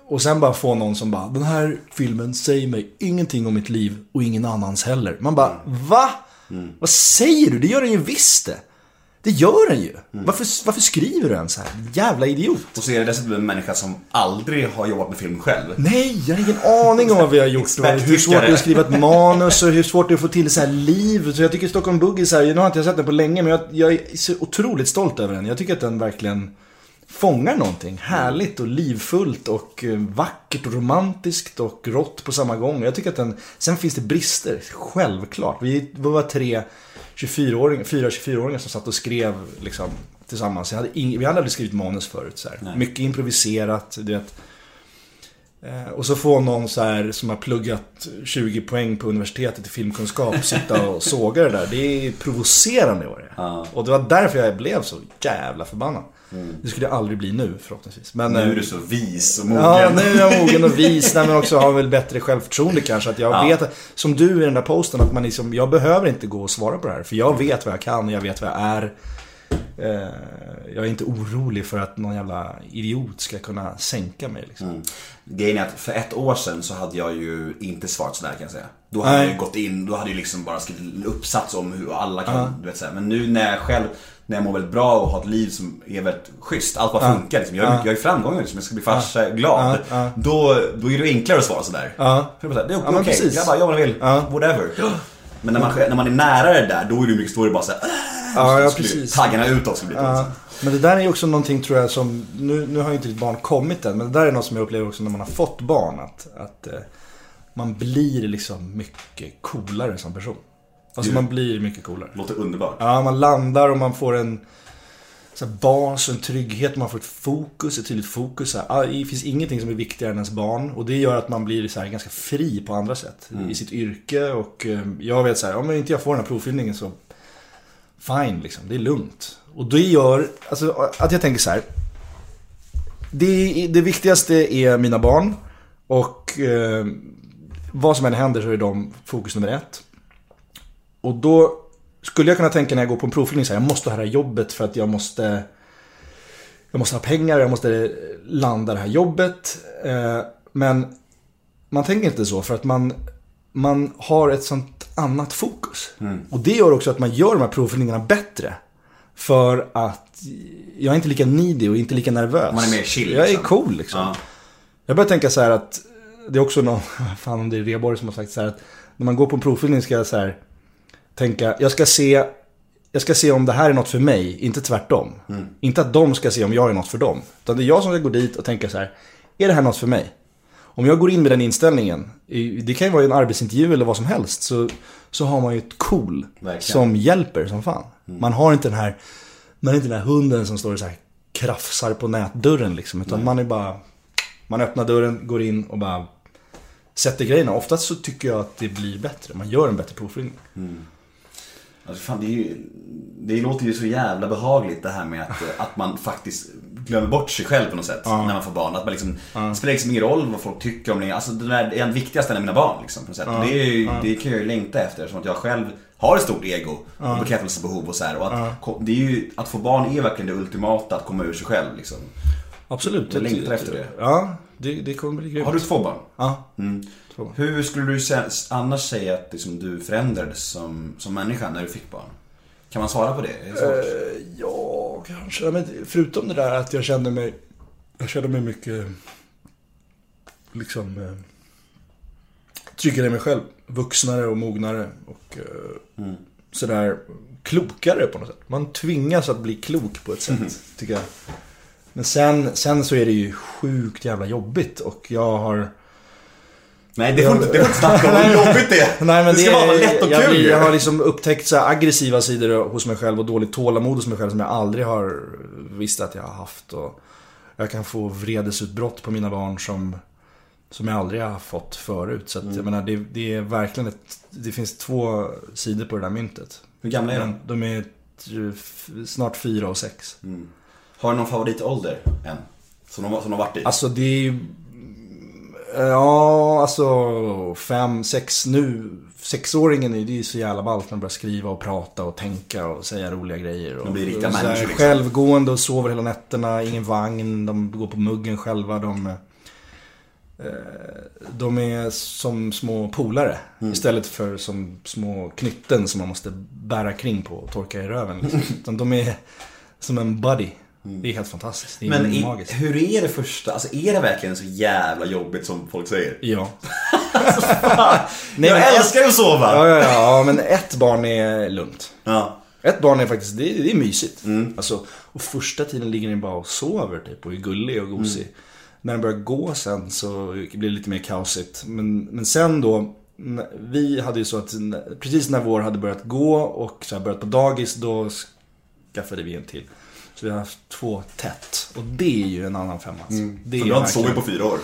och sen bara få någon som bara Den här filmen säger mig ingenting om mitt liv och ingen annans heller. Man bara Va? Vad säger du? Det gör den ju visst det. Det gör den ju. Varför, varför skriver du ens här? Jävla idiot. Och så är det dessutom en människa som aldrig har jobbat med film själv. Nej, jag har ingen aning om vad vi har gjort. Och hur svårt det är att skriva ett manus och hur svårt det är att få till så här liv. Så jag tycker Stockholm Boogie, så här, nu har inte jag sett den på länge, men jag, jag är så otroligt stolt över den. Jag tycker att den verkligen fångar någonting härligt och livfullt och eh, vackert och romantiskt och rått på samma gång. Jag tycker att den, sen finns det brister, självklart. Vi var tre 24-åringar, fyra 24-åringar som satt och skrev liksom tillsammans. Hade ing, vi hade aldrig skrivit manus förut. Så. Mycket improviserat, du vet. Eh, Och så får någon så här som har pluggat 20 poäng på universitetet i filmkunskap sitta och såga det där. Det är provocerande var det. Ja. Och det var därför jag blev så jävla förbannad. Det skulle jag aldrig bli nu förhoppningsvis. Men, Nu eh, är du så vis och mogen. Ja, nu är jag mogen och vis. Nej, men också har väl bättre självförtroende kanske. Att jag Ja. vet, som du i den där posten, att man liksom, jag behöver inte gå och svara på det här. För jag vet vad jag kan och jag vet vad jag är. Eh, jag är inte orolig för att någon jävla idiot ska kunna sänka mig. Liksom. Mm. Grejen är att för ett år sedan så hade jag ju inte svarat sådär kan jag säga. Då hade Nej. jag ju gått in, då hade jag liksom bara skrivit en uppsats om hur alla kan, du vet såhär. Men nu när jag själv, när jag mår väldigt bra och har ett liv som är väldigt schysst, allt bara funkar liksom. Jag, har- jag ju framgångar liksom, jag ska bli farsa, glad. Ja, ja. Då, då är det enklare att svara sådär. Ja. För det är är Ja, okej, precis. grabbar, gör vad ni vill, Ja. whatever. Men när man, när man är nära det där, då är det mycket, är det bara såhär, Ja, ja, precis. taggarna utåt ska bli Ja, men det där är ju också någonting tror jag som, nu, nu har ju inte ditt barn kommit än, men det där är något som jag upplever också när man har fått barn. Att, att eh, man blir liksom mycket coolare som person. Alltså man blir mycket coolare. Låter underbart. Ja, man landar och man får en så här, bas och en trygghet. Man får ett fokus, ett tydligt fokus. Så här. Ah, Det finns ingenting som är viktigare än ens barn. Och det gör att man blir så här, ganska fri på andra sätt. I sitt yrke. Och eh, jag vet så här, om inte jag får den här provfyllningen så fine liksom. Det är lugnt. Och det gör, alltså att jag tänker så här. Det, det viktigaste är mina barn. Och eh, vad som än händer så är de fokus nummer ett. Och då skulle jag kunna tänka när jag går på en provfyllning så här, jag måste ha det här jobbet för att jag måste Jag måste ha pengar, jag måste landa det här jobbet. Eh, Men man tänker inte så för att man Man har ett sånt annat fokus. Och det gör också att man gör de här provfyllningarna bättre. För att jag är inte lika needy och inte lika nervös. Man är mer chill, Jag är liksom. cool liksom. Ja. Jag börjar tänka så här att det är också någon, fan om det är Reborg som har sagt så här att när man går på en provfyllning ska jag så här tänka, jag ska se jag ska se om det här är något för mig, inte tvärtom. Inte att de ska se om jag är något för dem. Utan det är jag som ska gå dit och tänka så här, är det här något för mig? Om jag går in med den inställningen, det kan ju vara en arbetsintervju eller vad som helst, så, så har man ju ett cool Verkligen. som hjälper som fan. Man har inte den här, man är inte den här hunden som står och så här krafsar på nätdörren liksom. Utan man är bara, man öppnar dörren, går in och bara sätter grejerna. Oftast så tycker jag att det blir bättre. Man gör en bättre provfyllning. Alltså fan, det, är ju, det låter ju så jävla behagligt det här med att, att man faktiskt glömmer bort sig själv på något sätt när man får barn. Att man liksom, Det spelar liksom ingen roll vad folk tycker om det. Alltså det där är en viktigaste än mina barn liksom, på något sätt. Och det, är ju, det kan jag ju längta efter eftersom att jag själv har ett stort ego och bekräftelsebehov och så här. Och att, det är ju, att få barn är verkligen det ultimata att komma ur sig själv liksom. Absolut. Jag längtar efter det. Ja, det, det kommer bli grymt. Har du två barn? Ja. Två barn. Hur skulle du annars säga att liksom, du förändrades som, som människa när du fick barn? Kan man svara på det? Det? Eh, ja, kanske. Men förutom det där att jag kände mig... Jag kände mig mycket... Liksom... Eh, tryggare i mig själv. Vuxnare och mognare. Och eh, sådär klokare på något sätt. Man tvingas att bli klok på ett sätt, tycker jag. Men sen, sen så är det ju sjukt jävla jobbigt och jag har... Nej, det får du inte det får du inte snacka om. Hur jobbigt det. Nej, men det ska bara vara lätt och jag, kul ju. jag har liksom upptäckt så aggressiva sidor hos mig själv och dåligt tålamod hos mig själv som jag aldrig har visst att jag har haft. Och jag kan få vredesutbrott på mina barn som, som jag aldrig har fått förut. Så att, Mm. jag menar, det, det är verkligen ett, det finns två sidor på det där myntet. Hur gamla är de? De är snart fyra och sex. Har du någon favoritålder än? Som de, som de varit i? Alltså det är ju... Ja, alltså fem, sex nu. Sexåringen är ju så jävla ballt när de börjar skriva och prata och tänka och säga roliga grejer. Och, De blir riktiga människor, liksom. Självgående och sover hela nätterna, ingen vagn, de går på muggen själva. De, eh, de är som små polare. Mm. Istället för som små knytten som man måste bära kring på och torka i röven. Liksom. De är som en buddy. Det är helt fantastiskt. Det är Mm. Men i, hur är det första? Alltså är det verkligen så jävla jobbigt som folk säger? Ja. Nej, jag älskar ju att sova! Ja, ja, ja, men ett barn är lugnt. Ja. Ett barn är faktiskt, det, det är mysigt. Mm. Alltså, och första tiden ligger den bara och sover typ och är gullig och gosig. Mm. När den börjar gå sen så blir det lite mer kaosigt. Men, men sen då, vi hade ju så att precis när vår hade börjat gå och så börjat på dagis, då skaffade vi en till. Så vi har haft två tätt. Och det är ju en annan femma. Alltså. Det är För du har inte sovit på fyra år.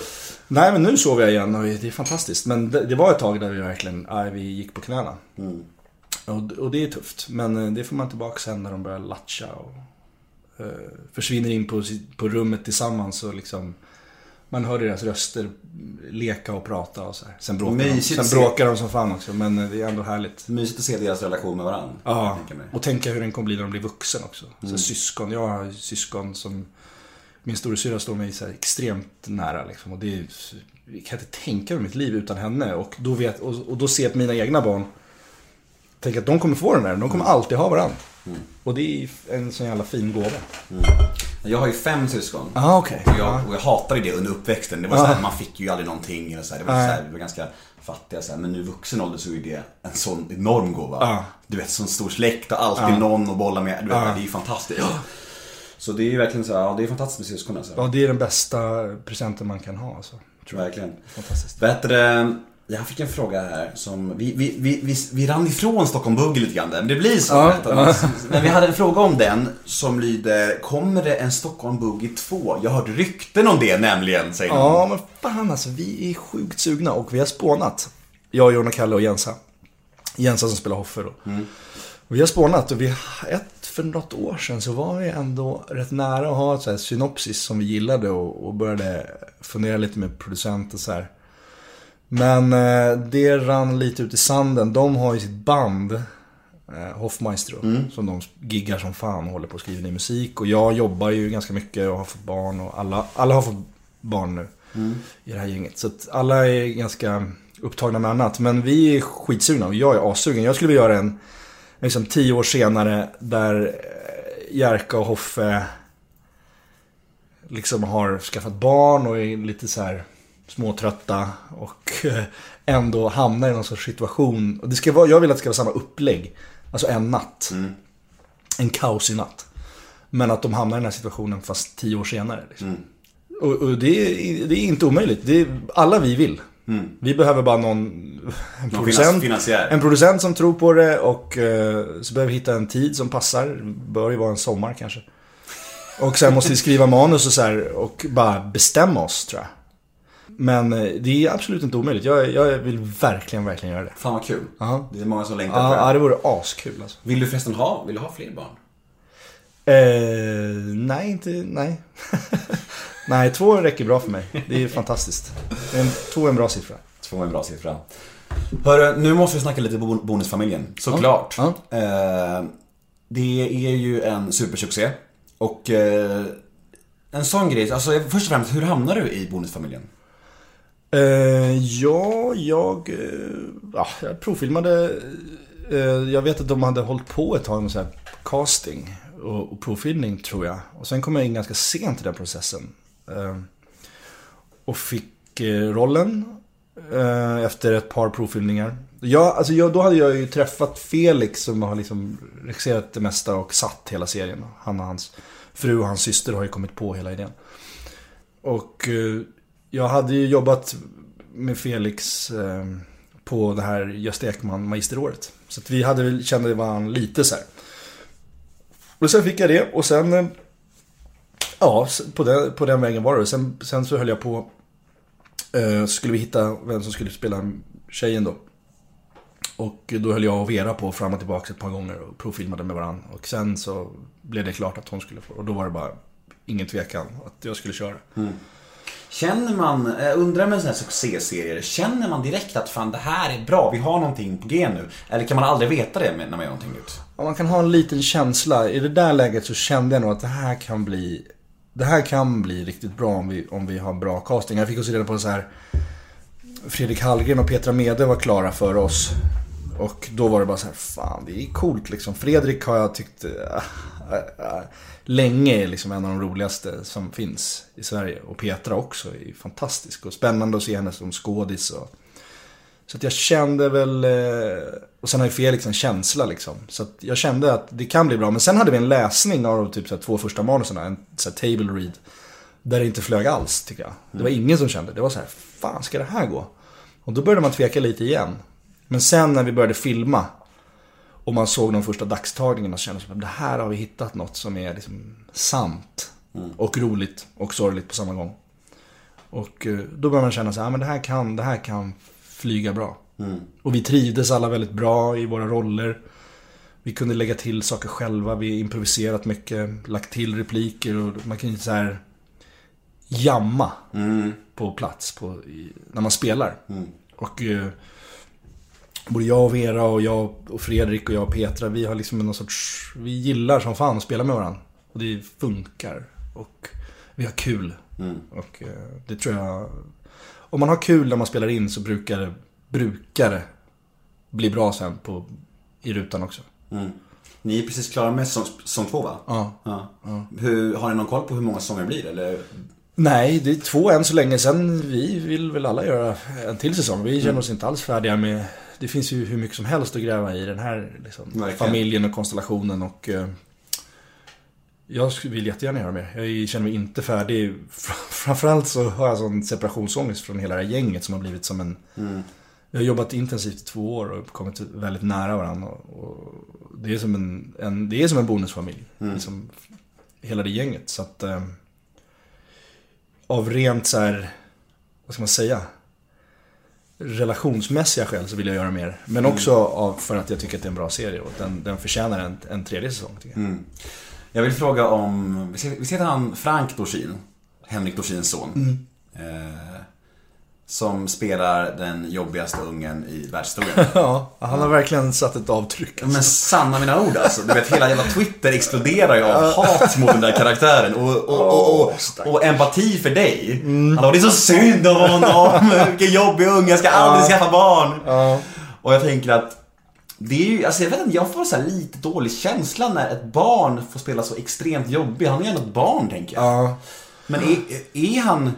Nej, men nu sover jag igen och det är fantastiskt. Men det, det var ett tag där vi verkligen, aj, vi gick på knäna. Och, och det är tufft. Men eh, det får man tillbaka sen när de börjar latcha och eh, försvinner in på, på rummet tillsammans och liksom man hör deras röster leka och prata och så här. Sen bråkar, de, sen se. bråkar de som fan också, men det är ändå härligt. Mysigt att se deras relation med varandra. Ja, och tänka hur den kommer bli när de blir vuxen också. Så syskon, jag har syskon som min storasyrra står mig så extremt nära liksom. Och det är, jag kan inte tänka mig mitt liv utan henne. Och då, vet, och, och då ser jag att mina egna barn, tänker att de kommer få den där. De kommer alltid ha varandra. Och det är en sån jävla fin gåva. Jag har ju fem syskon. Ja, okej. Och jag, och jag hatade det under uppväxten. Det var så här, man fick ju aldrig någonting. Eller så här, det var, så här, vi var ganska fattiga. Så här, men nu i vuxen ålder så är det en sån enorm gåva. Ja. Du vet, sån stor släkt och alltid någon att bolla med. Du vet, Det är ju fantastiskt. Så det är ju verkligen så här, ja det är fantastiskt med syskon alltså. Ja, det är den bästa presenten man kan ha. Alltså. Verkligen. Fantastiskt. Bättre, jag fick en fråga här som, vi, vi, vi, vi, vi rann ifrån Stockholm Bugge lite grann där, men det blir så. Ja, Ja, Men vi hade en fråga om den som lyder, kommer det en Stockholm Bugge 2? Jag har hört rykten om det nämligen, säger någon. Ja, men fan alltså. Vi är sjukt sugna och vi har spånat. Jag, Jon och Kalle och Jensa. Jensa som spelar Hoffe då. Och vi har spånat och vi, ett, för något år sedan så var vi ändå rätt nära att ha ett så synopsis som vi gillade och, och började fundera lite med producent och så här. Men eh, det rann lite ut i sanden. De har ju sitt band, eh, Hoffmaestro, som de giggar som fan och håller på att skriva ny musik. Och jag jobbar ju ganska mycket och har fått barn och alla, alla har fått barn nu i det här gänget. Så att alla är ganska upptagna med annat. Men vi är skitsugna och jag är assugen. Jag skulle vilja göra en, liksom tio år senare, där eh, Jerka och Hoffe liksom har skaffat barn och är lite så här småtrötta och eh, ändå hamnar i någon sorts situation. Och det ska vara, jag vill att det ska vara samma upplägg. Alltså en natt. En kaosig natt. Men att de hamnar i den här situationen fast tio år senare. Liksom. Och, och det, är, det är inte omöjligt. Det är, alla vi vill. Vi behöver bara någon, en, Någon producent, finansiär. en producent som tror på det och eh, så behöver vi hitta en tid som passar. Bör ju vara en sommar kanske. Och sen måste vi skriva manus och så här och bara bestämma oss tror jag. Men eh, det är absolut inte omöjligt. Jag, jag vill verkligen, verkligen göra det. Fan vad kul. Ja. Det är många som längtar efter ja, det. det vore askul alltså. Vill du förresten ha, vill du ha fler barn? Eh, nej, inte, nej. nej, två räcker bra för mig. Det är fantastiskt. En, två är en bra siffra. Två är en bra siffra. Hörru, nu måste vi snacka lite bon- Bonusfamiljen. Såklart. Ja, Eh, det är ju en supersuccé. Och eh, en sån grej, alltså först och främst, hur hamnar du i Bonusfamiljen? Eh, ja, jag, eh, ja, jag provfilmade. Eh, jag vet att de hade hållit på ett tag med så här casting och, och provfilmning tror jag. Och sen kom jag in ganska sent i den processen. Eh, och fick eh, rollen eh, efter ett par provfilmningar. Ja, alltså jag, då hade jag ju träffat Felix som har liksom regisserat det mesta och satt hela serien. Han och hans fru och hans syster har ju kommit på hela idén. Och eh, jag hade ju jobbat med Felix eh, på det här Gösta Ekman magisteråret. Så att vi hade väl, kände varandra lite så här. Och sen fick jag det och sen... eh, Ja, på den, på den vägen var det. Sen, sen så höll jag på... Eh, skulle vi hitta vem som skulle spela tjejen då. Och då höll jag och Vera på fram och tillbaka ett par gånger och provfilmade med varandra. Och sen så blev det klart att hon skulle få. Och då var det bara ingen tvekan att jag skulle köra. Mm. Känner man, eh, undrar med sådana här succéserier, känner man direkt att fan det här är bra, vi har någonting på G nu? Eller kan man aldrig veta det när man gör någonting nytt? Ja, man kan ha en liten känsla. I det där läget så kände jag nog att det här kan bli Det här kan bli riktigt bra om vi, om vi har bra casting. Jag fick också reda på så här Fredrik Hallgren och Petra Mede var klara för oss. Och då var det bara så här, fan det är coolt liksom. Fredrik har jag tyckt eh, länge är liksom en av de roligaste som finns i Sverige. Och Petra också är fantastisk och spännande att se henne som skådis. Och, så att jag kände väl, eh, och sen har ju Felix en känsla liksom. Så att jag kände att det kan bli bra. Men sen hade vi en läsning av typ så två första manusen, en så table read. Där det inte flög alls tycker jag. Det var ingen som kände, det var så här, fan ska det här gå? Och då började man tveka lite igen. Men sen när vi började filma och man såg de första dagstagningarna det som att det här har vi hittat något som är liksom sant. Och roligt och sorgligt på samma gång. Och eh, då började man känna så här, men det här kan, det här kan flyga bra. Och vi trivdes alla väldigt bra i våra roller. Vi kunde lägga till saker själva, vi improviserat mycket, lagt till repliker och man kan ju så här jamma på plats på, i, när man spelar. Och eh, både jag och Vera och jag och Fredrik och jag och Petra, vi har liksom någon sorts, vi gillar som fan att spela med varandra. Och det funkar. Och vi har kul. Och eh, det tror jag, om man har kul när man spelar in så brukar det, brukar det bli bra sen på, i rutan också. Ni är precis klara med säsong, två va? Ja. ja. Hur, har ni någon koll på hur många säsonger det blir? Eller? Nej, det är två än så länge. Sen vi vill väl alla göra en till säsong. Vi känner oss inte alls färdiga med... Det finns ju hur mycket som helst att gräva i den här liksom, familjen och konstellationen och... Eh, jag vill jättegärna göra mer. Jag känner mig inte färdig. Framförallt så har jag sån separationsångest från hela det här gänget som har blivit som en... Vi har jobbat intensivt i två år och kommit väldigt nära varandra. Och, det, är som en, en, det är som en bonusfamilj. Liksom, hela det gänget. Så att... Eh, av rent så här, vad ska man säga? Relationsmässiga skäl så vill jag göra mer. Men också av, för att jag tycker att det är en bra serie och den, den förtjänar en, en tredje säsong tycker jag. Jag vill fråga om, vi ser, vi ser han Frank Dorsin, Henrik Dorsins son. Eh, som spelar den jobbigaste ungen i världshistorien. Ja, han har verkligen satt ett avtryck. Alltså. Men sanna mina ord alltså. Du vet hela jävla Twitter exploderar ju av hat mot den där karaktären. Och, och, och, och, och empati för dig. Hallå, det är så synd om honom. Vilken jobbig unge, jag ska aldrig skaffa barn. Och jag tänker att det är ju, alltså jag vet inte, jag får så lite dålig känsla när ett barn får spela så extremt jobbig. Han är ju ändå ett barn tänker jag. Ja. Men är, är han,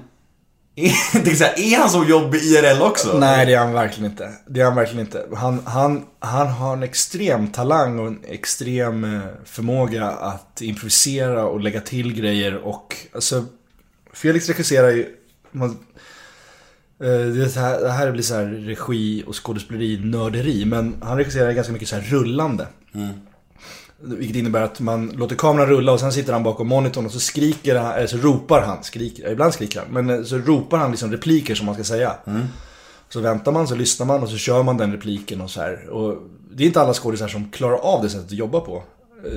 är, är, han så jobbig IRL också? Nej, det är han verkligen inte. Det är han verkligen inte. Han, han, han har en extrem talang och en extrem eh, förmåga att improvisera och lägga till grejer och alltså Felix regisserar ju man, eh, det, här, det här blir så här regi och skådespeleri nörderi men han regisserar ganska mycket så här rullande. Vilket innebär att man låter kameran rulla och sen sitter han bakom monitorn och så skriker han, eller så ropar han, skriker, ibland skriker han, men eh, så ropar han liksom repliker som man ska säga. Så väntar man, så lyssnar man och så kör man den repliken och så här. Och det är inte alla skådisar som klarar av det sättet att jobba på.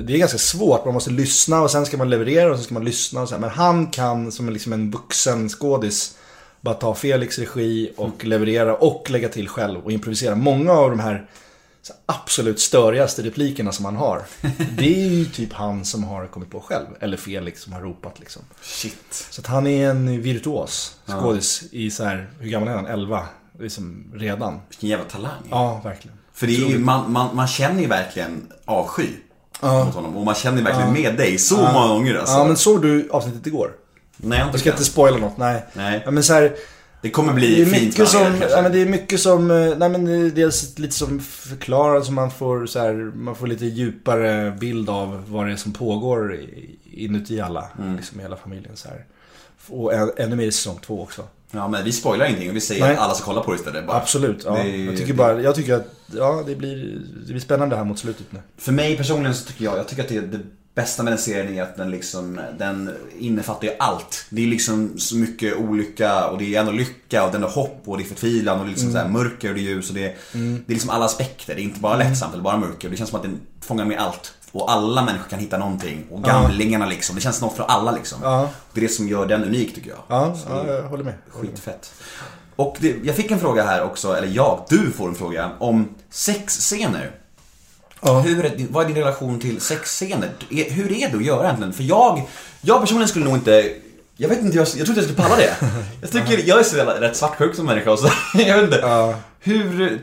Det är ganska svårt, man måste lyssna och sen ska man leverera och sen ska man lyssna och så här. Men han kan som liksom en vuxen skådis bara ta Felix regi och leverera och lägga till själv och improvisera. Många av de här, absolut störigaste replikerna som han har. Det är ju typ han som har kommit på själv. Eller Felix som har ropat liksom. Shit. Så att han är en virtuos skådis i så här, hur gammal är han? 11? Liksom redan. Vilken jävla talang. Ja, verkligen. För det är ju, man, man, man känner ju verkligen avsky mot honom. Och man känner verkligen med dig så många gånger alltså. Ja, men såg du avsnittet igår? Nej, jag har Jag ska inte inte spoila något, nej. Nej. Ja, men så här, Det kommer det bli är fint mycket som, kanske. ja, men det är mycket som, eh, nej men det är dels lite som förklarar så man får så här, man får lite djupare bild av vad det är som pågår inuti alla, Mm. liksom i hela familjen så här. Och än- ännu mer i säsong två också. Ja, men vi spoilar ingenting och vi säger Nej. att alla ska kolla på det istället. Bara. Absolut, ja. Det jag tycker bara, jag tycker att, ja det blir, det blir spännande här mot slutet nu. För mig personligen så tycker jag, jag tycker att det, det bästa med den serien är att den liksom, den innefattar ju allt. Det är liksom så mycket olycka och det är ändå lycka och den är hopp och det är förtvivlan och det är liksom så här mörker och det är ljus och det är, det är liksom alla aspekter. Det är inte bara lättsamt eller bara mörker. Det känns som att den fångar med allt. Och alla människor kan hitta någonting. Och gamlingarna liksom. Det känns något för alla liksom. Ja. Det är det som gör den unik tycker jag. Ja, Så ja det jag. Håller med. Skitfett. Och det, jag fick en fråga här också, eller jag, du får en fråga om sexscener. Ja. Hur är, vad är din relation till sexscener? Är- Hur är det att göra egentligen? För jag, jag personligen skulle nog inte jag vet inte, jag, jag tror inte jag skulle palla det. Jag tycker, jag är så jävla, rätt svartsjuk som människa och så, jag vet inte. Ja. Hur,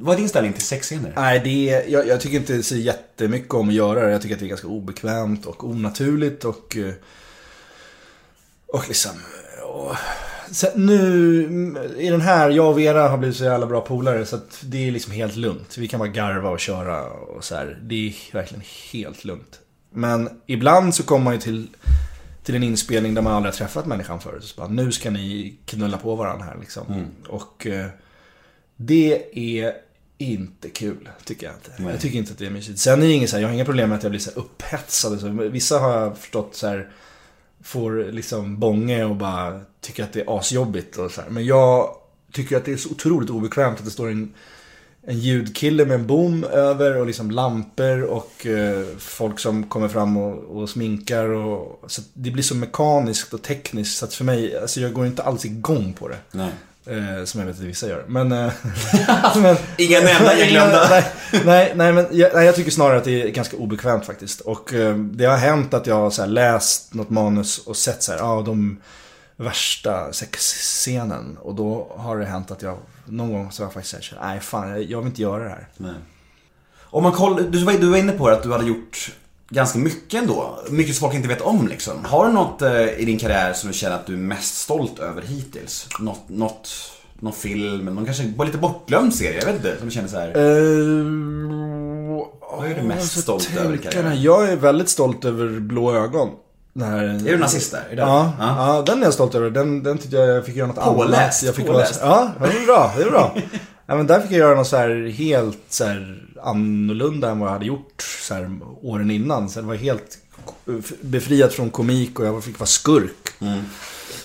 vad är din ställning till sexscener? Nej, det är, jag, jag tycker inte så jättemycket om att göra det. Jag tycker att det är ganska obekvämt och onaturligt och... Och liksom... Och, så nu, i den här, jag och Vera har blivit så jävla bra polare så att det är liksom helt lugnt. Vi kan bara garva och köra och så här. Det är verkligen helt lugnt. Men ibland så kommer man ju till, till en inspelning där man aldrig har träffat människan förut. Så bara, nu ska ni knulla på varandra här liksom. Och eh, det är inte kul, tycker jag inte. Nej. Jag tycker inte att det är mysigt. Sen är det inget så här, jag har inga problem med att jag blir så upphetsad. Så vissa har jag förstått så här, får liksom bånge och bara tycker att det är asjobbigt och så här. Men jag tycker att det är så otroligt obekvämt att det står en, en ljudkille med en bom över och liksom lampor och eh, folk som kommer fram och, och sminkar och så det blir så mekaniskt och tekniskt så att för mig, alltså jag går inte alls igång på det. Nej. Eh, som jag vet att vissa gör. Men... Eh, men Inga nämnda, inga glömda. nej, nej, nej, men jag, nej, jag tycker snarare att det är ganska obekvämt faktiskt. Och eh, det har hänt att jag har läst något manus och sett så här, ja, de värsta sexscenen. Och då har det hänt att jag någon gång så har jag faktiskt sagt, nej fan, jag, jag vill inte göra det här. Nej. Om man kollar, du var, du var inne på det att du hade gjort ganska mycket ändå. Mycket som folk inte vet om liksom. Har du något eh, i din karriär som du känner att du är mest stolt över hittills? Något, något, någon film, någon kanske bara lite bortglömd serie, jag vet inte. Som du känner så här. Vad är du mest stolt över i karriären? Jag är väldigt stolt över Blå ögon. Här, Är du nazist där? Är det Ja, ja. ja, den är jag stolt över. Den, den tyckte jag jag fick göra något Påläst, annat. Jag fick påläst. Vara, ja, det är bra. Det är bra. ja, men där fick jag göra något så här helt så här annorlunda än vad jag hade gjort så här åren innan. Så det var helt befriat från komik och jag fick vara skurk. Mm.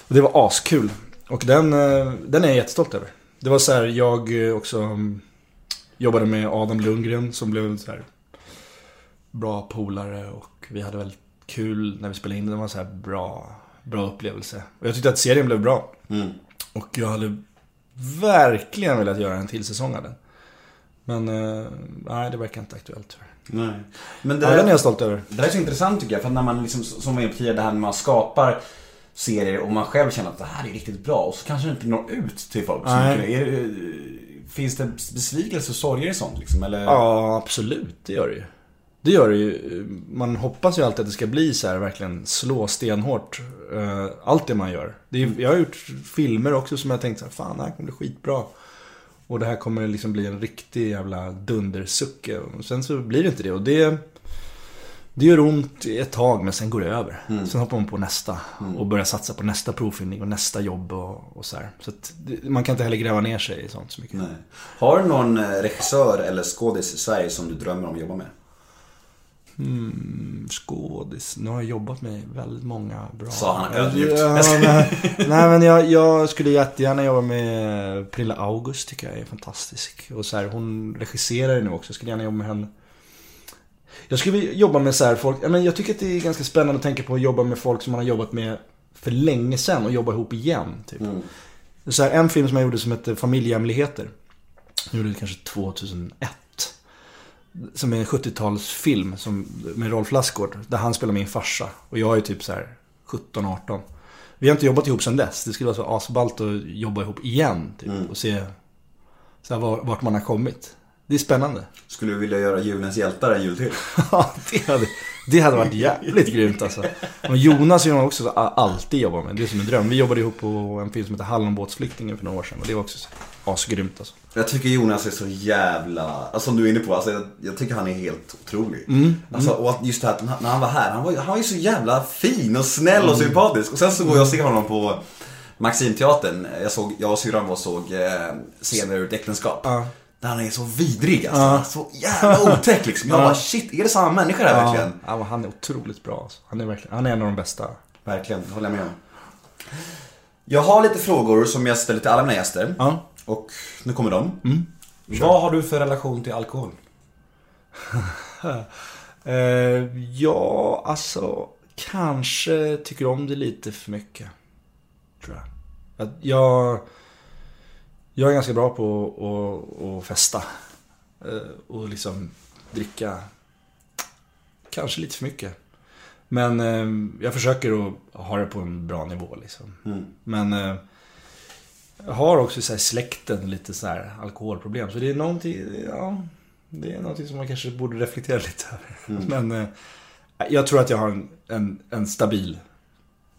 Och det var askul. Och den, eh, den är jag jättestolt över. Det var så här, jag eh, också mm, jobbade med Adam Lundgren som blev så här bra polare och vi hade väldigt kul när vi spelade in. Det var så här bra, bra upplevelse. Och jag tyckte att serien blev bra. Mm. Och jag hade verkligen velat göra en till säsong av den. Men eh, nej, det verkar inte aktuellt tyvärr. Nej. Men det, Ja, den är jag stolt över. det där är så intressant tycker jag. För när man liksom, som var inne på tidigare, det här när man skapar serier och man själv känner att det här är riktigt bra och så kanske det inte når ut till folk. Nej. Är, det- finns det besvikelse och sorger i sånt liksom? Eller? Ja, absolut. Det gör det ju. Det gör det ju. Man hoppas ju alltid att det ska bli så här, verkligen slå stenhårt. eh, Allt det man gör. Det är, jag har gjort filmer också som jag tänkt så här, fan det här kommer bli skitbra. Och det här kommer liksom bli en riktig jävla dundersuck. Och Sen så blir det inte det. Och det, det gör ont ett tag men sen går det över. Sen hoppar man på nästa. Och börjar satsa på nästa provfilmning och nästa jobb och, och så här. Så att man kan inte heller gräva ner sig i sånt så mycket. Nej. Har du någon eh, regissör eller skådis i Sverige som du drömmer om att jobba med? Skådis. Nu har jag jobbat med väldigt många bra. Sa han ödmjukt. Ja, nej, nej men jag, jag skulle jättegärna jobba med Pernilla August tycker jag är fantastisk. Och så här, hon regisserar ju nu också. Jag skulle gärna jobba med henne. Jag skulle jobba med så här folk, ja, men jag tycker att det är ganska spännande att tänka på att jobba med folk som man har jobbat med för länge sedan och jobba ihop igen. Typ. Så här, en film som jag gjorde som heter Familjehemligheter. Jag gjorde det kanske 2001. Som är en 70-talsfilm som, med Rolf Lassgård. Där han spelar min farsa. Och jag är typ så här 17-18. Vi har inte jobbat ihop sedan dess. Det skulle vara så asballt att jobba ihop igen. Typ, Och se så här, var- vart man har kommit. Det är spännande. Skulle du vilja göra julens hjältar en jul till? Ja, det hade, det hade varit jävligt grymt alltså. Och Jonas har jag också alltid jobbat med. Det är som en dröm. Vi jobbade ihop på en film som heter Hallonbåtsflyktingen för några år sedan. Och det var också så asgrymt alltså. Jag tycker Jonas är så jävla, alltså som du är inne på, alltså, jag, jag tycker han är helt otrolig. Mm, Alltså, och att just det här att när han var här, han var, han var ju så jävla fin och snäll Mm. och sympatisk. Och sen så går jag och ser honom på Maximteatern. Jag, såg, jag och syrran var och såg eh, scener ur ett äktenskap. Ja. Där han är så vidrig alltså. Så jävla otäck liksom. Jag bara shit, är det samma människa där verkligen? Ja, han är otroligt bra alltså. Han är verkligen, han är en av de bästa. Verkligen, det håller jag med om. Jag har lite frågor som jag ställer till alla mina gäster. Mm. Och nu kommer de. Vad har du för relation till alkohol? Eh, ja, alltså kanske tycker om det lite för mycket. Tror jag. Att jag, jag är ganska bra på att, att festa. Eh, och liksom dricka kanske lite för mycket. Men eh, jag försöker att ha det på en bra nivå liksom. Men eh, har också så här släkten lite så här alkoholproblem. Så det är någonting, ja, det är någonting som man kanske borde reflektera lite över. Men eh, jag tror att jag har en, en, en stabil,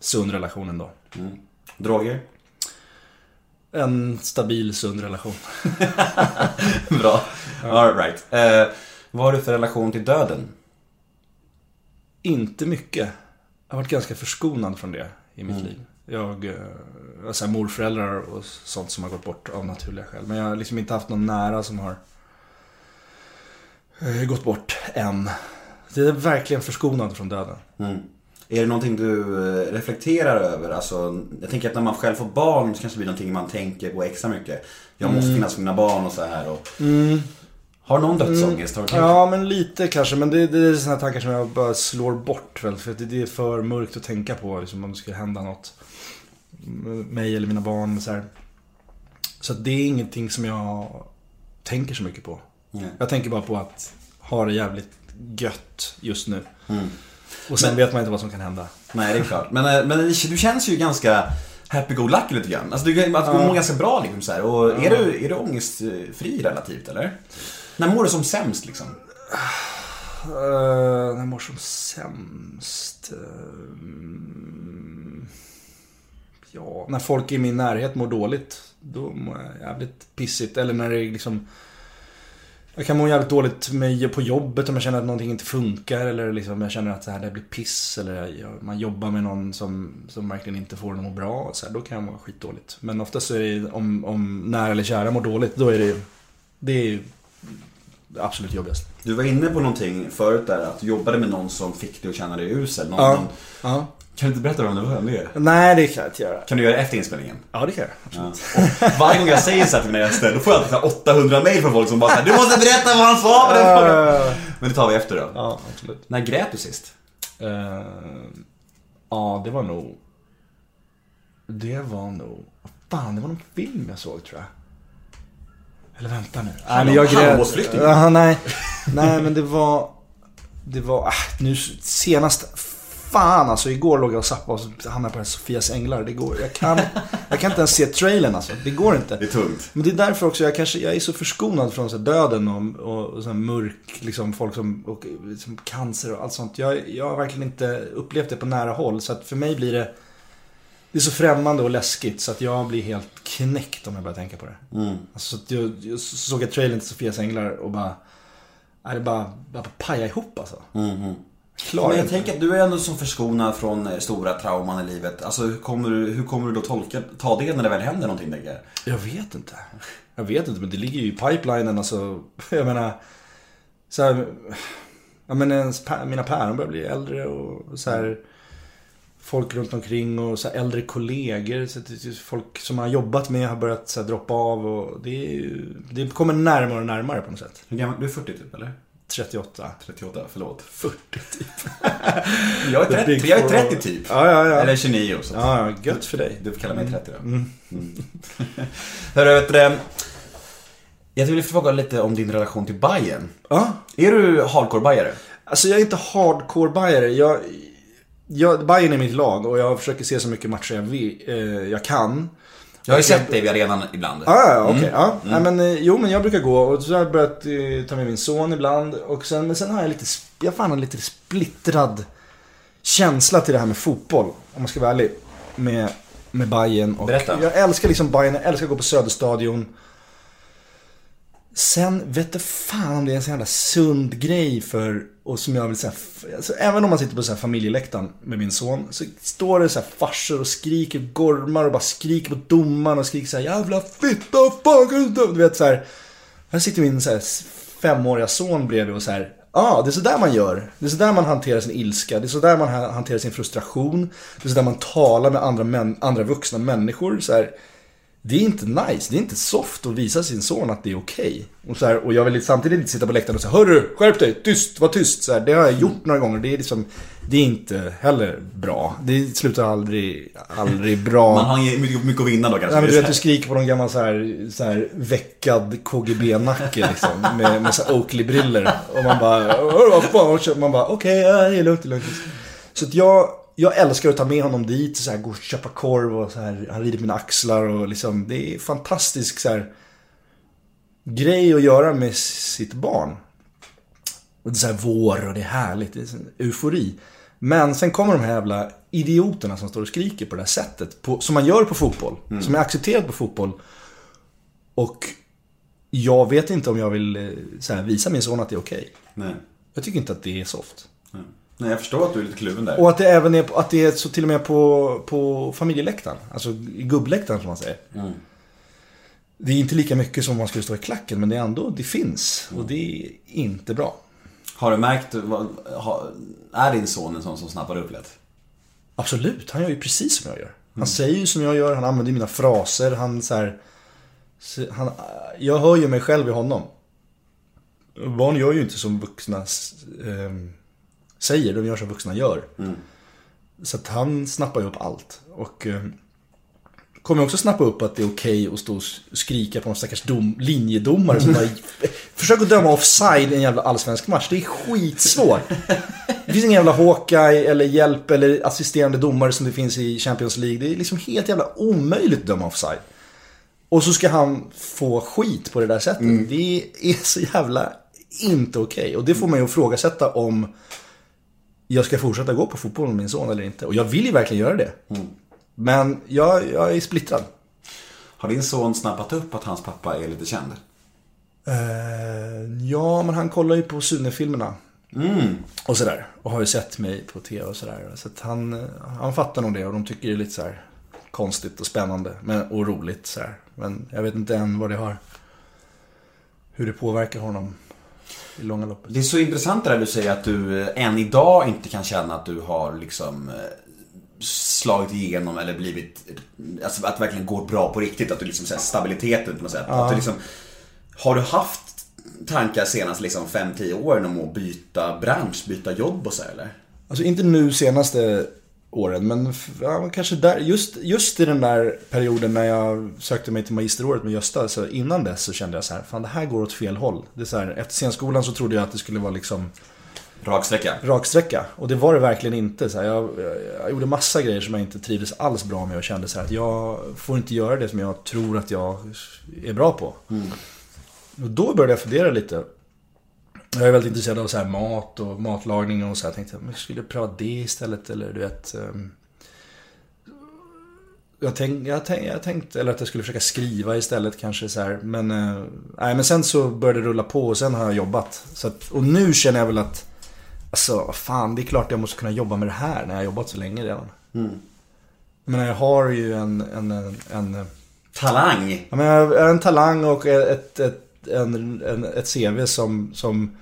sund relation ändå. Droger? En stabil, sund relation. Bra. All right. Eh, vad har du för relation till döden? Inte mycket. Jag har varit ganska förskonad från det i mitt liv. Jag har så här morföräldrar och sånt som har gått bort av naturliga skäl. Men jag har liksom inte haft någon nära som har eh, gått bort än. Det är verkligen förskonad från döden. Är det någonting du eh, reflekterar över? Alltså, jag tänker att när man själv får barn så kanske det blir någonting man tänker på extra mycket. Jag måste finnas för mina barn och så här. Och... Har du någon dödsångest? Har du tänkt? Ja, men lite kanske. Men det, det är sådana tankar som jag bara slår bort väl. För det, det är för mörkt att tänka på. Liksom, om det skulle hända något. Mig eller mina barn. Så, här. så det är ingenting som jag tänker så mycket på. Nej. Jag tänker bara på att ha det jävligt gött just nu. Och sen vet man inte vad som kan hända. Nej, det är klart. Men, eh, men du känns ju ganska happy-go-lucky lite grann. Alltså, du, att du mår ganska bra liksom så här. Och är, du, är du ångestfri relativt eller? När mår du som sämst liksom? Uh, när jag mår som sämst. ehm, ja, när folk i min närhet mår dåligt. Då mår jag jävligt pissigt. Eller när det är liksom... Jag kan må jävligt dåligt med, på jobbet om jag känner att någonting inte funkar. Eller liksom jag känner att så här, det blir piss. Eller jag, man jobbar med någon som, som verkligen inte får må bra. Så här, då kan jag må skitdåligt. Men oftast är det om, om nära eller kära mår dåligt. Då är det det är det absolut jobbigast. Du var inne på någonting förut där, att du jobbade med någon som fick dig att känna dig usel. Någon, Ja. någon... Ja. Kan du inte berätta vem det var? Det är? Nej, det kan jag inte göra. Kan du göra det efter inspelningen? Ja, det kan jag. Ja. Varje gång jag säger så här till mina gäster, då får jag alltid så här 800 mail från folk som bara såhär, Du måste berätta vad han sa på den frågan! Men det tar vi efter då. Ja, absolut. När grät du sist? Eh, ja, det var nog... Det var nog... Fan, det var någon film jag såg tror jag. Eller vänta nu. Nej, men jag grät... Ja, nej. Nej, men det var... Det var... Äh, nu senast... Fan alltså, igår låg jag och zappade och hamnade på Sofias Änglar. Det går... Jag kan... Jag kan inte ens se trailern alltså. Det går inte. Det är tungt. Men det är därför också jag kanske, jag är så förskonad från så här döden och, och, och så här mörk, liksom folk som, och, liksom cancer och allt sånt. Jag, jag har verkligen inte upplevt det på nära håll. Så att för mig blir det, det är så främmande och läskigt så att jag blir helt knäckt om jag börjar tänka på det. Mm. Alltså, så jag, jag såg jag trailern till Sofias Änglar och bara, nej, det bara, bara paja ihop alltså. Klarar Men jag tänker att du är ändå så förskonad från eh, stora trauman i livet. Alltså hur kommer du, hur kommer du då tolka, ta det när det väl händer någonting tänker jag? Jag vet inte. Jag vet inte, men det ligger ju i pipelinen alltså. Jag menar, så här, ja, men ens, mina päron börjar bli äldre och så här, folk runt omkring och så här, äldre kollegor. Så folk som man har jobbat med har börjat så här, droppa av och det, är, det kommer närmare och närmare på något sätt. Hur gammal, du är 40 typ eller? 38. 38, förlåt. 40 typ. Jag är The 30, big jag är four. 30 typ. Ja, ja, ja. Eller 29 så. Ja, ja, gött för dig. Du får kalla mig 30 då. Mm. Hörru, vet du, jag vill fråga lite om din relation till Bayern. Ja. Är du hardcore-bajare? Alltså jag är inte hardcore bajare jag, jag, Bayern är mitt lag och jag försöker se så mycket matcher jag, vill, eh, jag kan. Jag har ju sett dig vid arenan ibland. Ja, ja, okej. ja. Nej, men, eh, jo, men jag brukar gå och så har jag börjat eh, ta med min son ibland. Och sen, men sen har jag lite, jag har fan en lite splittrad känsla till det här med fotboll. Om man ska vara ärlig. Med, med Bayern och Berätta. Jag älskar liksom Bayern, jag älskar att gå på Söderstadion. Sen vet du fan om det är en sån jävla sund grej för, och som jag vill säga, alltså, även om man sitter på så här familjeläktaren med min son, så står det så här farsor och skriker, gormar och bara skriker på domaren och skriker så här jävla fitta, fan kan du inte-" Du vet så här. Här sitter min så här femåriga son bredvid och så här. Ja, ah, det är sådär man gör. Det är sådär man hanterar sin ilska. Det är sådär man hanterar sin frustration. Det är sådär man talar med andra, män, andra vuxna människor. Så här. Det är inte nice, det är inte soft att visa sin son att det är okej. Och, så här, och jag vill samtidigt inte sitta på läktaren och säga Hörru, skärp dig, tyst, var tyst. Så här, det har jag gjort några gånger, det är liksom Det är inte heller bra. Det slutar aldrig, aldrig bra. Man har ju mycket, mycket att vinna då kanske. Nej, men du vet, du skriker på någon gammal så här, så här veckad KGB-nacke liksom. Med, med Oakley-briller. Och man bara, "Åh, vad fan? Och Man bara, okej, ja, det är lugnt, det är lugnt. Så att jag, jag älskar att ta med honom dit, så här, gå och köpa korv och så här, han rider mina axlar och liksom, det är fantastisk så här, grej att göra med sitt barn. Och det är så här vår och det är härligt, det är eufori. Men sen kommer de här jävla idioterna som står och skriker på det här sättet. På, som man gör på fotboll. Som är accepterat på fotboll. Och jag vet inte om jag vill eh, här, visa min son att det är okej. Nej. Jag tycker inte att det är soft. Nej. Nej, jag förstår att du är lite kluven där. Och att det även är, att det är så till och med på, på familjeläktaren. Alltså i gubbläktaren som man säger. Mm. Det är inte lika mycket som om man skulle stå i klacken, men det är ändå, det finns. Och det är inte bra. Har du märkt, har, är din son en sån som snappar upp lätt? Absolut, han gör ju precis som jag gör. Han säger ju som jag gör, han använder mina fraser, han så här, han, Jag hör ju mig själv i honom. Barn gör ju inte som vuxna eh, säger, de gör som vuxna gör. Så att han snappar ju upp allt. Och eh, kommer också snappa upp att det är okej att stå och skrika på någon stackars dom, linjedomare som bara Försök att döma offside i en jävla allsvensk match. Det är skitsvårt. Det finns ingen jävla Hawkeye eller hjälp eller assisterande domare som det finns i Champions League. Det är liksom helt jävla omöjligt att döma offside. Och så ska han få skit på det där sättet. Det är så jävla inte okej. Och det får man ju ifrågasätta om jag ska fortsätta gå på fotboll med min son eller inte. Och jag vill ju verkligen göra det. Men jag, jag är splittrad. Har din son snappat upp att hans pappa är lite känd? Eh, ja, men han kollar ju på Sune-filmerna. Och sådär. Och har ju sett mig på tv och sådär. Så att han, han fattar nog det och de tycker det är lite så här konstigt och spännande. Men, och roligt så här. Men jag vet inte än vad det har. Hur det påverkar honom i långa loppet. Det är så intressant det där du säger att du eh, än idag inte kan känna att du har liksom eh, slagit igenom eller blivit, alltså att det verkligen går bra på riktigt. Att du liksom säger stabiliteten på något sätt. Att du liksom, har du haft tankar senast liksom 5-10 åren om att byta bransch, byta jobb och så eller? Alltså inte nu senaste åren, men ja, kanske där, just, just i den där perioden när jag sökte mig till magisteråret med Gösta, så innan dess så kände jag så här, fan det här går åt fel håll. Det är så här, efter scenskolan så trodde jag att det skulle vara liksom Raksträcka? raksträcka. Och det var det verkligen inte. Så här, jag, jag gjorde massa grejer som jag inte trivdes alls bra med och kände så här att jag får inte göra det som jag tror att jag är bra på. Och då började jag fundera lite. Jag är väldigt intresserad av så här mat och matlagning och så här. Jag tänkte, men jag skulle pröva det istället eller du vet. ehm, Jag, tänk, jag, tänk, jag tänkte, eller att jag skulle försöka skriva istället kanske så här. Men, eh, nej, men sen så började det rulla på och sen har jag jobbat. Så att, och nu känner jag väl att Alltså, fan, det är klart jag måste kunna jobba med det här när jag har jobbat så länge redan. Jag menar, jag har ju en, en, en, en, Talang! jag menar, jag har en talang och ett, ett, en, en, ett CV som, som,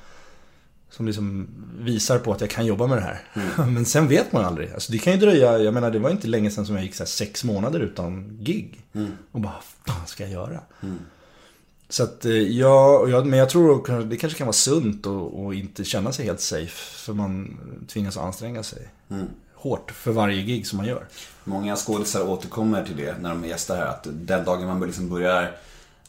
som liksom visar på att jag kan jobba med det här. Men sen vet man aldrig. Alltså, det kan ju dröja, jag menar det var inte länge sedan som jag gick så sex månader utan gig. Och bara, vad fan ska jag göra? Så att eh, ja, jag, men jag tror att det kanske kan vara sunt att inte känna sig helt safe. För man tvingas anstränga sig hårt för varje gig som man gör. Många skådisar återkommer till det när de är gäster här. Att den dagen man liksom börjar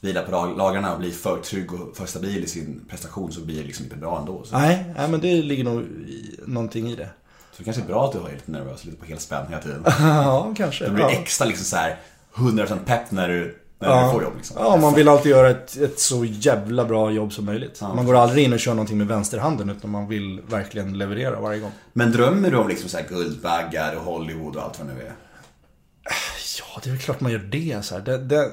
vila på lag- lagarna och blir för trygg och för stabil i sin prestation så blir det liksom inte bra ändå. Så, Nej, nej men det ligger nog i, någonting i det. så det kanske är bra att du är lite nervös lite på helspänn hela tiden. ja, kanske. Du blir ja. extra liksom så här 100% pepp när du, när Ja. du får jobb liksom. Ja, man vill alltid göra ett, ett så jävla bra jobb som möjligt. Man går aldrig in och kör någonting med vänsterhanden utan man vill verkligen leverera varje gång. Men drömmer du om liksom så här guldbaggar och Hollywood och allt vad det nu är? Ja, det är väl klart man gör det. Så här. Det, det,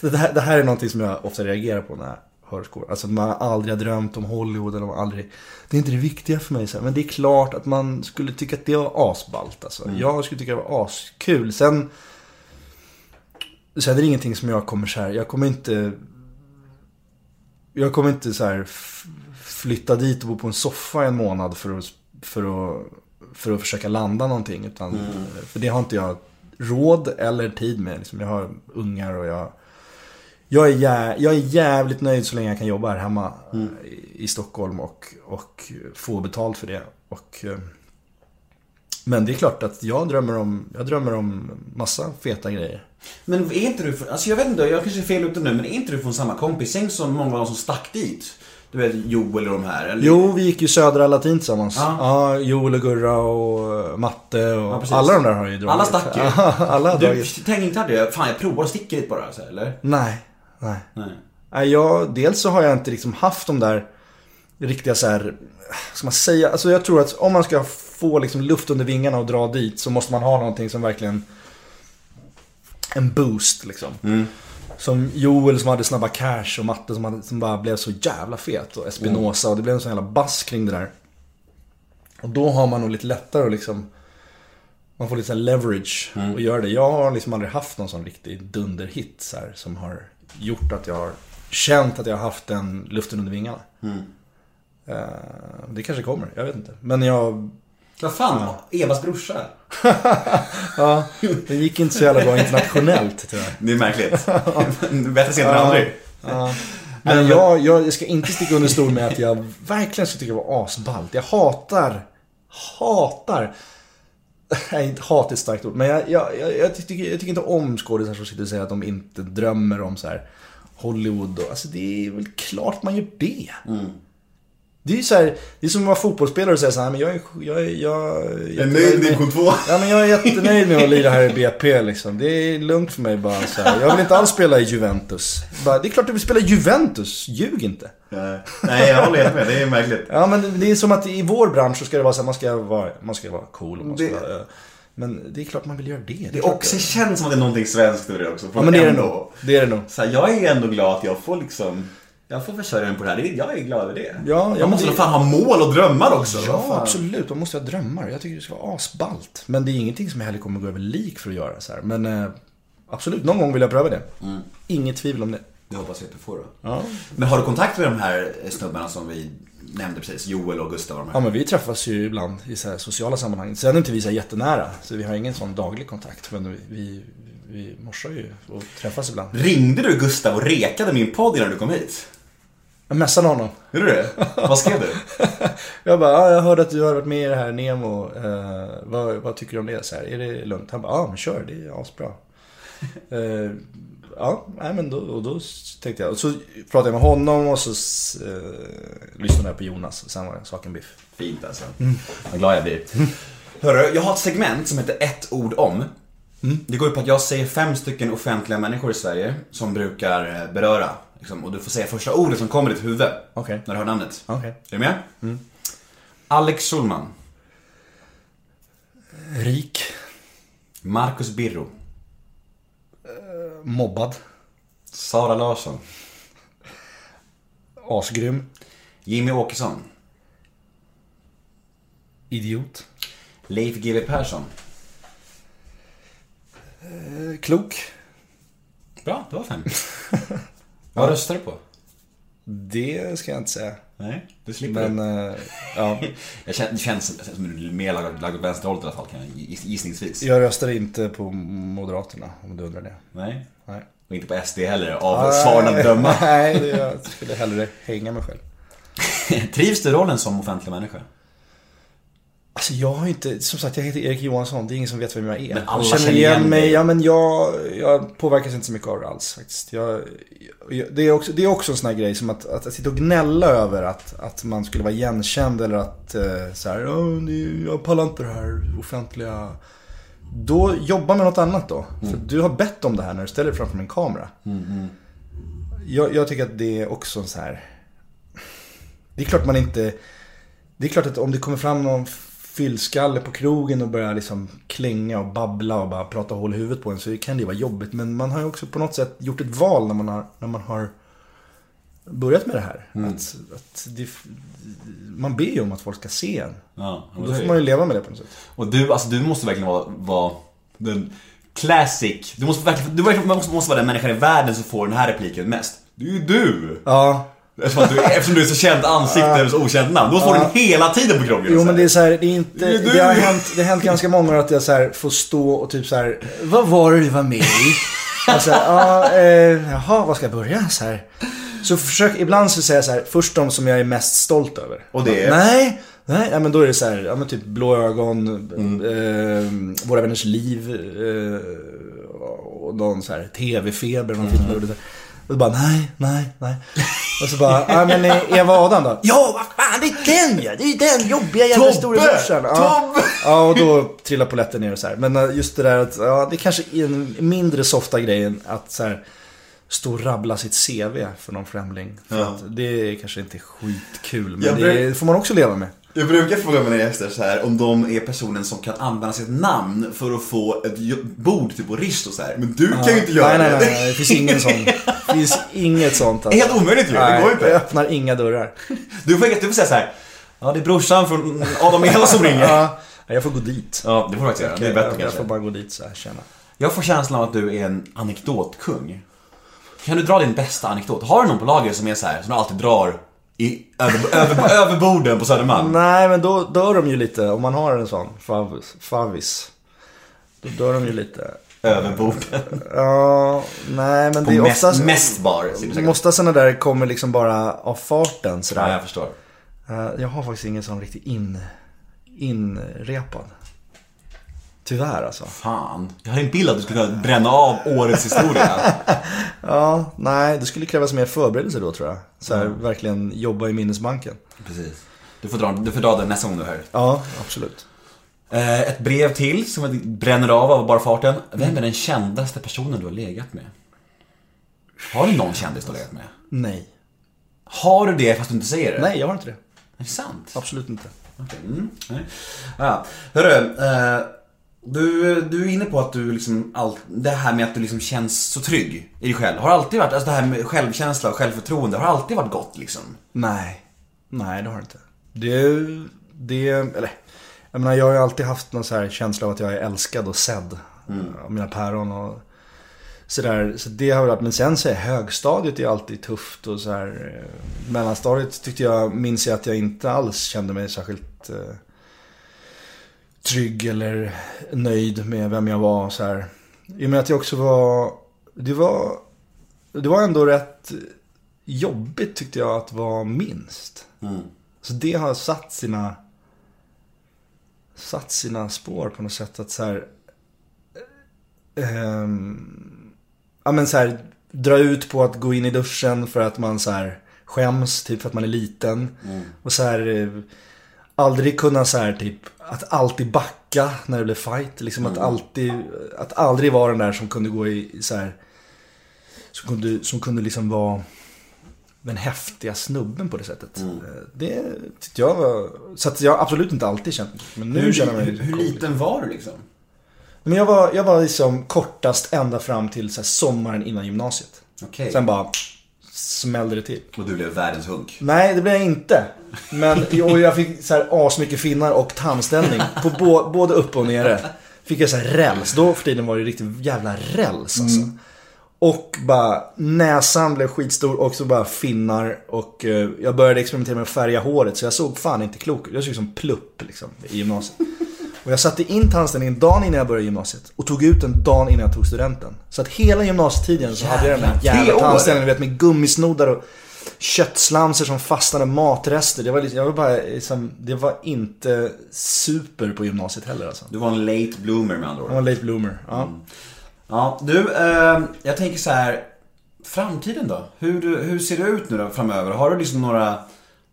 det, här, det här är någonting som jag ofta reagerar på när jag hör skål. Alltså man aldrig har drömt om Hollywood eller man aldrig... Det är inte det viktiga för mig. Så här. Men det är klart att man skulle tycka att det var asballt. Alltså. Jag skulle tycka det var askul. Sen... Sen är det ingenting som jag kommer så här. Jag kommer inte... Jag kommer inte så här flytta dit och bo på en soffa en månad för att, för att, för att försöka landa någonting. Utan, För det har inte jag råd eller tid med. Liksom. Jag har ungar och jag... Jag är, jä, jag är jävligt nöjd så länge jag kan jobba här hemma i, i Stockholm och, och få betalt för det. Och, eh, men det är klart att jag drömmer om, jag drömmer om massa feta grejer. Men är inte du, alltså jag vet inte, jag kanske är fel ute nu, men är inte du från samma kompisgäng som många av de som stack dit? Du vet Joel och de här, eller? Jo, vi gick ju Södra Latin tillsammans. Ja. Joel och Gurra och Matte och Ja, alla de där har ju dragit. Alla stack ju. alla Du dragit. tänkte inte det, fan jag provar att sticka dit bara, så eller? Nej, nej. Nej. Nej, jag, dels så har jag inte liksom haft de där riktiga så här, ska man säga, alltså jag tror att om man ska få liksom luft under vingarna och dra dit så måste man ha någonting som verkligen en boost liksom. Som Joel som hade snabba cash och Matte som, hade, som bara blev så jävla fet och Espinosa och det blev en sån jävla bass kring det där. Och då har man nog lite lättare att liksom man får lite leverage och göra det. Jag har liksom aldrig haft någon sån riktig dunderhit så här, som har gjort att jag har känt att jag har haft den luften under vingarna. Eh, det kanske kommer, jag vet inte. Men jag, Vad fan, Evas brorsa? ja, det gick inte så jävla bra internationellt tyvärr. Det är märkligt. Bättre sent än aldrig. Men jag, jag, jag ska inte sticka under stol med att jag verkligen ska tycka det var asballt. Jag hatar, hatar, nej hat är ett starkt ord, men jag, jag, jag, tycker, jag tycker inte om skådisar som sitter och säger att de inte drömmer om så här Hollywood och, alltså det är väl klart man gör det. Det är ju så här, det är som att vara fotbollsspelare och säga så här, men jag är, jag är, jag, Jag är nöjd med division 2. Ja men jag är jättenöjd med att lira här i BP liksom. Det är lugnt för mig bara så här. Jag vill inte alls spela i Juventus. Bara, det är klart du vill spela i Juventus, ljug inte. Nej, jag håller helt med. Det är märkligt. Ja men det är som att i vår bransch så ska det vara så här, man ska vara, man ska vara cool och man ska Det- vara, Men det är klart man vill göra det. Det, Det är också känns som att det är någonting svenskt över det också. Ja men det är det nog. Det är det nog. Så här, jag är ändå glad att jag får liksom jag får försörja mig på det här. Jag är glad över det. Ja, ja, man men måste det- fan ha mål och drömmar också. Ja, absolut. Man måste ha drömmar. Jag tycker det ska vara asballt. Men det är ingenting som jag heller kommer gå över lik för att göra så här. Men eh, absolut, någon gång vill jag pröva det. Inget tvivel om det. Det hoppas jag att du får då. Ja. Men har du kontakt med de här snubbarna som vi nämnde precis? Joel och Gustav och de här? Ja men vi träffas ju ibland i så sociala sammanhang. Sen är inte vi så jättenära. Så vi har ingen sån daglig kontakt. Men vi, vi, vi morsar ju och träffas ibland. Ringde du Gustav och rekade min podd innan du kom hit? Jag messade honom. Gjorde du det? Vad skrev du? Jag bara, ja, jag hörde att du har varit med i det här Nemo. Eh, vad, vad tycker du om det? Så här, är det lugnt? Han bara, ja men kör, det är asbra. Eh, ja, nej, men då, och då tänkte jag. Och så pratade jag med honom och så eh, lyssnade jag på Jonas. Och sen var saken biff. Fint alltså. Vad glad jag blir. Hörru, jag har ett segment som heter ett ord om. Det går ut på att jag säger fem stycken offentliga människor i Sverige som brukar eh, beröra. Liksom, och du får säga första ordet som kommer i ditt huvud. Okej. När du hör namnet. Okej. Är du med? Alex Schulman. Rik. Marcus Birro. Mobbad. Sara Larsson. Asgrym. Jimmy Åkesson. Idiot. Leif GW Persson. Eh, klok. Bra, det var fem. Vad röstar du på? Det ska jag inte säga. Nej, du slipper Men, det. eh, ja. Jag känner, det känns som du är mer lagd åt vänsterhållet i alla fall, kan jag giss- gissningsvis. Jag röstade inte på Moderaterna, om du undrar det. Nej. Nej. Och inte på SD heller, av svaren att döma. Nej, det- jag skulle hellre hänga mig själv. Trivs du rollen som offentlig människa? Alltså jag har inte, som sagt jag heter Erik Johansson, det är ingen som vet vem jag är. Men alla jag känner igen dig. Ja men jag, jag påverkas inte så mycket av det alls faktiskt. Jag, jag, det, är också, det är också en sån här grej som att, att, att sitta och gnälla över att, att man skulle vara igenkänd eller att eh, så här, "Ja, det- jag pallar inte det här offentliga. Då jobba med något annat då. För du har bett om det här när du ställer dig framför en kamera. Jag, jag tycker att det är också så här. Det är klart man inte... Det är klart att om det kommer fram någon fyllskalle på krogen och börjar liksom klänga och babbla och bara prata hål i huvudet på en så kan det vara jobbigt. Men man har ju också på något sätt gjort ett val när man har, när man har börjat med det här. Att, att det, man ber ju om att folk ska se en. Ja, Och då får man ju leva med det på något sätt. Och du, alltså du måste verkligen vara, vara den classic. Du måste verkligen, du måste, måste vara den människan i världen som får den här repliken mest. Det är ju du! Ja, Eftersom, du, eftersom du är så känt ansikte eller så okänt namn. Då får du den hela tiden på krogen. Jo men det är så här, det är inte, Det har hänt, det har hänt ganska många gånger att jag så här får stå och typ så här, vad var det du var med i? Alltså, ja, eh, jaha, vad ska jag börja så här? Så försök, ibland så säger jag så här, först de som jag är mest stolt över. Och det är? Nej, nej, ja, men då är det så här, ja men typ Blå ögon, Mm. eh, Våra vänners liv, eh, och någon så här TV-feber, någon film Och bara, nej, nej, nej. Och så bara, ja men eh, Eva Adam då? Ja, vad fan, det är den ja! Det är den jobbiga jävla Tobbe! storebrorsan. Ja. Tobbe! ja, och då trillar polletten ner och så här. Men eh, just det där att, ja, det är kanske är en mindre softa grejen att så här stå och rabbla sitt CV för någon främling. För Ja. att det är kanske inte skitkul, men det får man också leva med. Jag brukar fråga mina gäster så här om de är personen som kan använda sitt namn för att få ett bord typ på Risto så här. Men du kan ju inte göra nej, nej, det. nej, nej, det finns ingen sån. Det finns inget sånt. Det är helt omöjligt ju, det Nej, går inte. Jag öppnar inga dörrar. Du får, du får säga så här. Ja, det är brorsan från Adam Ela som ringer. Ja, jag får gå dit. Ja, det får du faktiskt göra. Det är bättre jag, jag får bara gå dit så här, känna. Jag får känslan av att du är en anekdotkung. Kan du dra din bästa anekdot? Har du någon på lager som är så här, som du alltid drar i, över, över, över borden på Södermalm? Nej, men då dör de ju lite om man har en sån favis. favis. Då dör de ju lite. Över borden. Ja, nej men På det är mest, oftast... mest bar. Ofta sådana där kommer liksom bara av farten sådär. Ja, jag förstår. Eh, Jag har faktiskt ingen sån riktigt in, inrepad. Tyvärr alltså. Fan. Jag har en bild att du skulle kunna bränna av årets historia. Ja, nej, det skulle krävas mer förberedelse då tror jag. Så här, verkligen jobba i minnesbanken. Precis. Du får, dra, du får dra den nästa gång du hör. Ja, absolut. Eh, ett brev till som jag bränner av av bara farten. Vem är den kändaste personen du har legat med? Har du någon kändis du har legat med? Nej. Har du det fast du inte säger det? Nej, jag har inte det. Är det sant? Absolut inte. Okej, mm, nej. Ja. Hörru, eh, du, du är inne på att du liksom, all, det här med att du liksom känns så trygg i dig själv. Har alltid varit, alltså det här med självkänsla och självförtroende, har alltid varit gott liksom? Nej. Nej, det har det inte. Det, det, eller, jag menar jag har ju alltid haft någon så här känsla av att jag är älskad och sedd. Av mina päron och sådär. Så det har varit, men sen så är högstadiet är alltid tufft och så här. eh, Mellanstadiet tyckte jag, minns jag att jag inte alls kände mig särskilt eh, trygg eller nöjd med vem jag var så här. I och med att jag också var, det var, det var ändå rätt jobbigt tyckte jag att vara minst. Mm. Så det har satt sina satt sina spår på något sätt att så här ehm, ja men så här dra ut på att gå in i duschen för att man så här skäms, typ för att man är liten. Och så här eh, aldrig kunna så här typ att alltid backa när det blev fight. Liksom att alltid, att aldrig vara den där som kunde gå i så här som kunde, som kunde liksom vara den häftiga snubben på det sättet. Mm. Eh, Det tyckte jag var... Så att jag absolut inte alltid känt Men nu hur, känner jag mig hur, hur liten var du liksom? Men jag var, jag var liksom kortast ända fram till så sommaren innan gymnasiet. Okej. Sen bara smällde det till. Och du blev världens hunk. Nej, det blev jag inte. Men och jag fick så här asmycket finnar och tandställning. På bo, både upp och nere. Fick jag så här räls. Då för tiden var det riktigt jävla räls alltså. Och bara näsan blev skitstor och så bara finnar. Och eh, jag började experimentera med att färga håret så jag såg fan inte klok ut. Jag såg ut som plupp liksom i gymnasiet. Och jag satte in tandställningen dagen innan jag började gymnasiet. Och tog ut den dagen innan jag tog studenten. Så att hela gymnasietiden så hade jag den här jävla tandställningen. Du vet med gummisnoddar och köttslamser som fastnade matrester. Det var, liksom, jag var bara, liksom, det var inte super på gymnasiet heller alltså. Du var en late bloomer med andra ord. Jag var late bloomer. Ja. Ja, du, eh, jag tänker så här. Framtiden då? Hur, hur ser det ut nu då framöver? Har du liksom några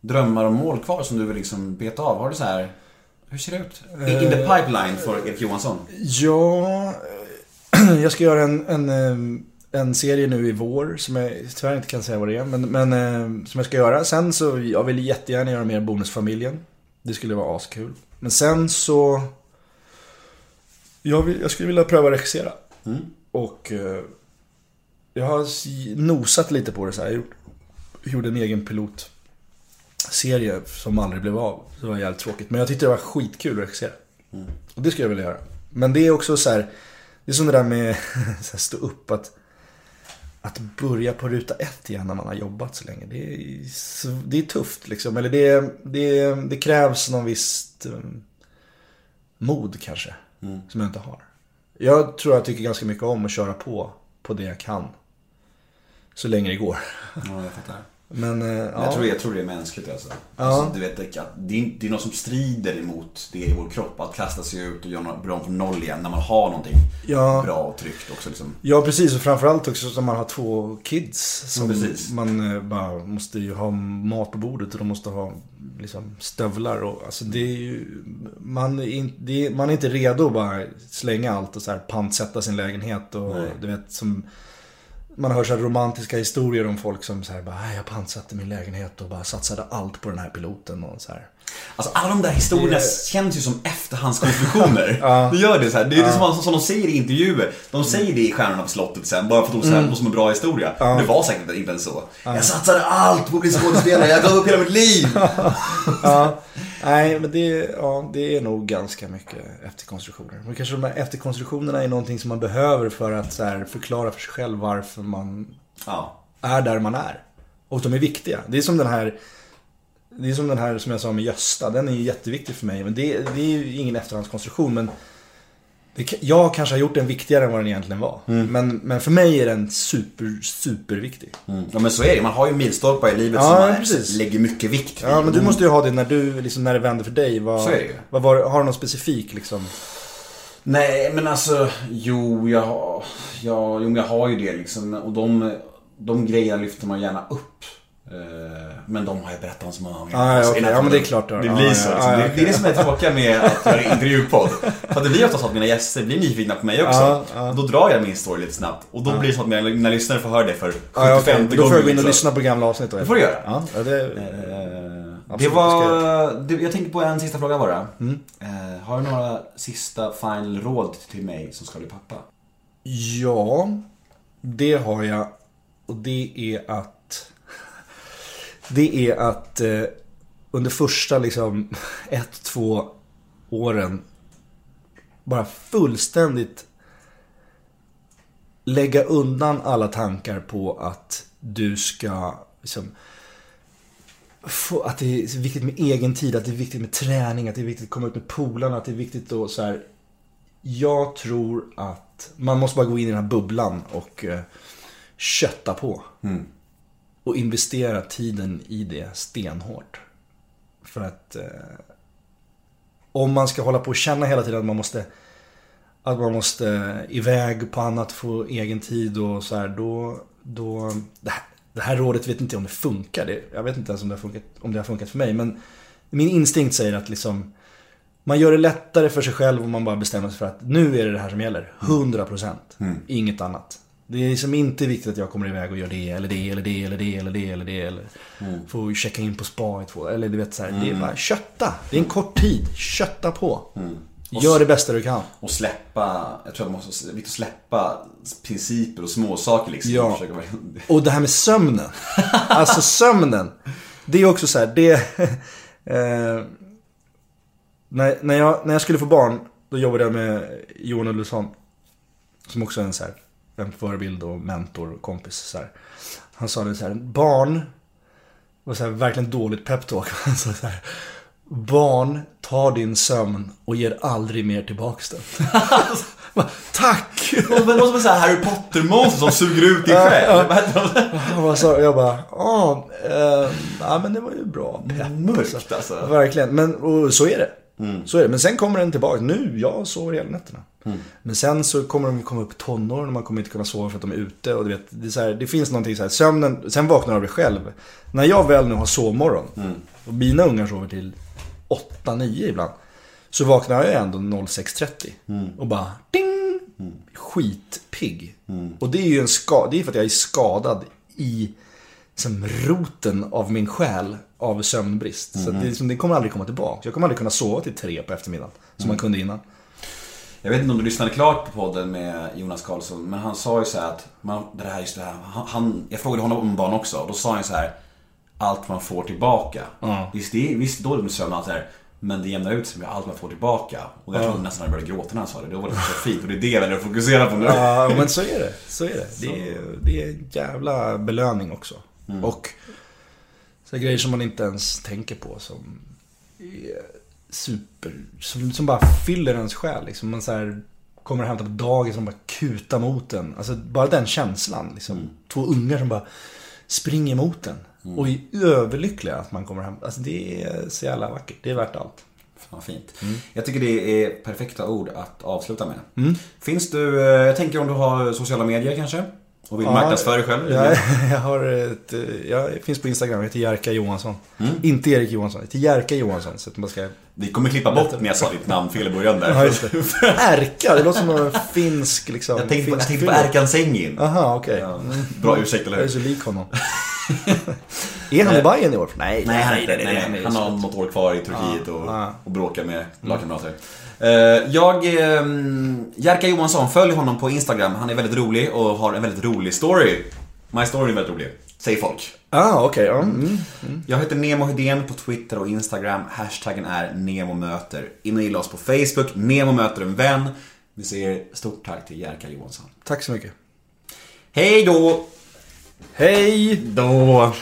drömmar och mål kvar som du vill liksom beta av? Har du så här... Hur ser det ut? In, the pipeline för Erik Johansson? Ja, eh, jag ska göra en, en, eh, en serie nu i vår som jag tyvärr inte kan säga vad det är. Men, men eh, som jag ska göra. Sen så, jag vill jättegärna göra mer Bonusfamiljen. Det skulle vara askul. Men sen så... Jag, vill, jag skulle vilja pröva regissera. Och eh, jag har nosat lite på det så här. Jag gjorde en egen pilotserie som aldrig blev av. Det var jävligt tråkigt. Men jag tyckte det var skitkul att regissera. Och det skulle jag vilja göra. Men det är också så här. Det är som det där med här, stå upp att att börja på ruta ett igen när man har jobbat så länge. Det är, det är tufft liksom. Eller det, det, det krävs någon visst um, mod kanske. Som jag inte har. Jag tror jag tycker ganska mycket om att köra på, på det jag kan. Så länge det går. Ja, jag fattar. Men eh, ja. Jag, tror, jag tror det är mänskligt alltså. alltså du vet, det, är, det är något som strider emot det i vår kropp. Att kasta sig ut och göra bra från noll igen när man har någonting Ja. bra och tryggt också liksom. Ja, precis. Och framförallt också som man har två kids. Som Ja, precis. man eh, bara måste ju ha mat på bordet och de måste ha liksom, stövlar. Och, alltså, det är ju, man, är in, det är, man är inte redo att bara slänga allt och så här pantsätta sin lägenhet. Och, Nej. du vet, som, man hör så här romantiska historier om folk som så här, bara, "Nej, jag pantsatte min lägenhet och bara satsade allt på den här piloten. Och så här. Alltså alla de där historierna Det- känns ju som efterhandskonstruktioner. Det gör det så här. Det är det som, som de säger i intervjuer. De säger det i Stjärnorna på slottet sen, bara för att de säger mm. som en bra historia. Det var säkert inte ens så. Jag satsade allt på att bli skådespelare, jag gav upp hela mitt liv. Ja, nej men det, ja, det är nog ganska mycket efterkonstruktioner. Men kanske de här efterkonstruktionerna är någonting som man behöver för att här, förklara för sig själv varför man Ja. är där man är. Och de är viktiga. Det är som den här det är som den här som jag sa med Gösta. Den är ju jätteviktig för mig. Men det, det är ju ingen efterhandskonstruktion. Men det, jag kanske har gjort den viktigare än vad den egentligen var. Men, men för mig är den super, superviktig. Mm. ja men så är det, man har ju milstolpar i livet Ja, som man precis. lägger mycket vikt vid. Ja, men du måste ju ha det när du, liksom, när det vänder för dig. Vad, Så är det ju. vad var, har du någon specifik liksom? Nej, men alltså, jo, jag, har- jo, jag har ju det liksom. Och de, de grejerna lyfter man gärna upp. Eh, Men de har jag berättat om så många gånger. Ah, ja, Alltså, innan Ja, men det är klart. Det blir ja, så. Liksom. ja, det, okej. det är det som är tråkiga med att göra intervjupodd. För det blir oftast så att mina gäster blir nyfikna på mig också. Ja, ja. Då drar jag min story lite snabbt. Och då blir det så att mina, mina lyssnare får höra det för 75 Ja, ja, okej. gånger. Då får jag gå in och lyssna på gamla avsnitt. Det får du göra. Ja, det... Eh, Det var, det, jag tänkte på en sista fråga bara. Mm. Eh, har du några sista final råd till mig som ska bli pappa? Ja, det har jag. Och det är att... Det är att eh, under första liksom ett, två åren bara fullständigt lägga undan alla tankar på att du ska liksom, få, att det är viktigt med egen tid, att det är viktigt med träning, att det är viktigt att komma ut med polarna, att det är viktigt att så här. Jag tror att man måste bara gå in i den här bubblan och eh, kötta på. Mm. Och investera tiden i det stenhårt. För att eh, om man ska hålla på och känna hela tiden att man måste att man måste iväg på annat, få egen tid och så här, då, då det, här, det här rådet vet inte jag om det funkar. Det, jag vet inte ens om det, har funkat, om det har funkat för mig. Men min instinkt säger att liksom man gör det lättare för sig själv om man bara bestämmer sig för att nu är det det här som gäller. 100%. Inget annat. Det är liksom inte viktigt att jag kommer iväg och gör det eller det eller det eller det eller det eller det eller får checka in på spa i två eller du vet så här, Det är bara kötta. Det är en kort tid. Kötta på. Gör det bästa du kan. Och släppa, jag tror att man måste, viktigt släppa principer och småsaker liksom. Ja. Försöka vara- Och det här med sömnen. Alltså sömnen. Det är också så här, det... Eh, när, när, jag, när jag skulle få barn, då jobbade jag med Johan Ulveson. Som också är en så här en förebild och mentor och kompis. Så här. Han sa det så här, barn, var så här, verkligen dåligt peptalk. Han sa så här, barn tar din sömn och ger aldrig mer tillbaks den. Tack! Det vara så här Harry Potter-monster som suger ut din själ. Vad så, jag bara, ja, eh, ja men det var ju bra pepp. Mörkt alltså. Verkligen, men och så är det. Så är det. Men sen kommer den tillbaka. Nu, jag sover hela nätterna. Men sen så kommer de komma upp i tonåren och man kommer inte kunna sova för att de är ute. Och du vet, det, så här, det finns någonting så här, sömnen, sen vaknar du av dig själv. När jag väl nu har sovmorgon, och mina ungar sover till 8-9 ibland. Så vaknar jag ändå 06.30 och bara ding! Skitpigg. Och det är ju en ska, det är för att jag är skadad i som roten av min själ av sömnbrist. Så att det, liksom- det kommer aldrig komma tillbaka. Jag kommer aldrig kunna sova till tre på eftermiddagen. Som man kunde innan. Jag vet inte om du lyssnade klart på podden med Jonas Karlsson, men han sa ju så här att, man, det här, just det här, han, han, jag frågade honom om barn också, och då sa han så här allt man får tillbaka. Ja. Visst, det är, visst dåligt med sömn och allt det här, men det jämnar ut sig med allt man får tillbaka. Och jag trodde nästan att jag började gråta när han sa det. Då var det så fint, och det är det jag väljer att fokusera på nu. Ja, men så är det. Så är det. Det är, det är en jävla belöning också. Och så grejer som man inte ens tänker på som super, som, som bara fyller ens själ. Liksom. Man så här, kommer och hämtar på dagis som bara kutar mot en. Alltså bara den känslan. Liksom. Två ungar som bara springer mot en. Och är överlyckliga att man kommer hem. Alltså det är så jävla vackert. Det är värt allt. Fan, fint. Jag tycker det är perfekta ord att avsluta med. Finns du, eh, jag tänker om du har sociala medier kanske? Och vill marknadsföra dig själv? Jag, jag, har ett, jag finns på Instagram, jag heter Jerka Johansson. Inte Erik Johansson, jag heter Jerka Johansson. Så att man ska... Vi kommer klippa bort när jag sa ditt namn fel i början där. Ja, just det. Erka, det låter som någon finsk liksom. Jag tänkte på, jag tänkte på. Erkan Sengin. Aha, okej. Ja, bra ursäkt, eller Jag är hur? så lik honom. är han i Bayern i år? Nej, Nej, han, är inte, nej, nej, han har något år kvar i Turkiet och, ja. och bråkar med lagkamrater. Eh, jag, eh, Jerka Johansson, följ honom på Instagram. Han är väldigt rolig och har en väldigt rolig story. My story är väldigt rolig, säger folk. Ah, okej. ja, mm. Jag heter Nemo Hedén på Twitter och Instagram. Hashtaggen är NEMOMÖTER. In och gilla oss på Facebook. Nemo möter en vän. Vi säger stort tack till Jerka Johansson. Tack så mycket. Hej då! Hej! Då!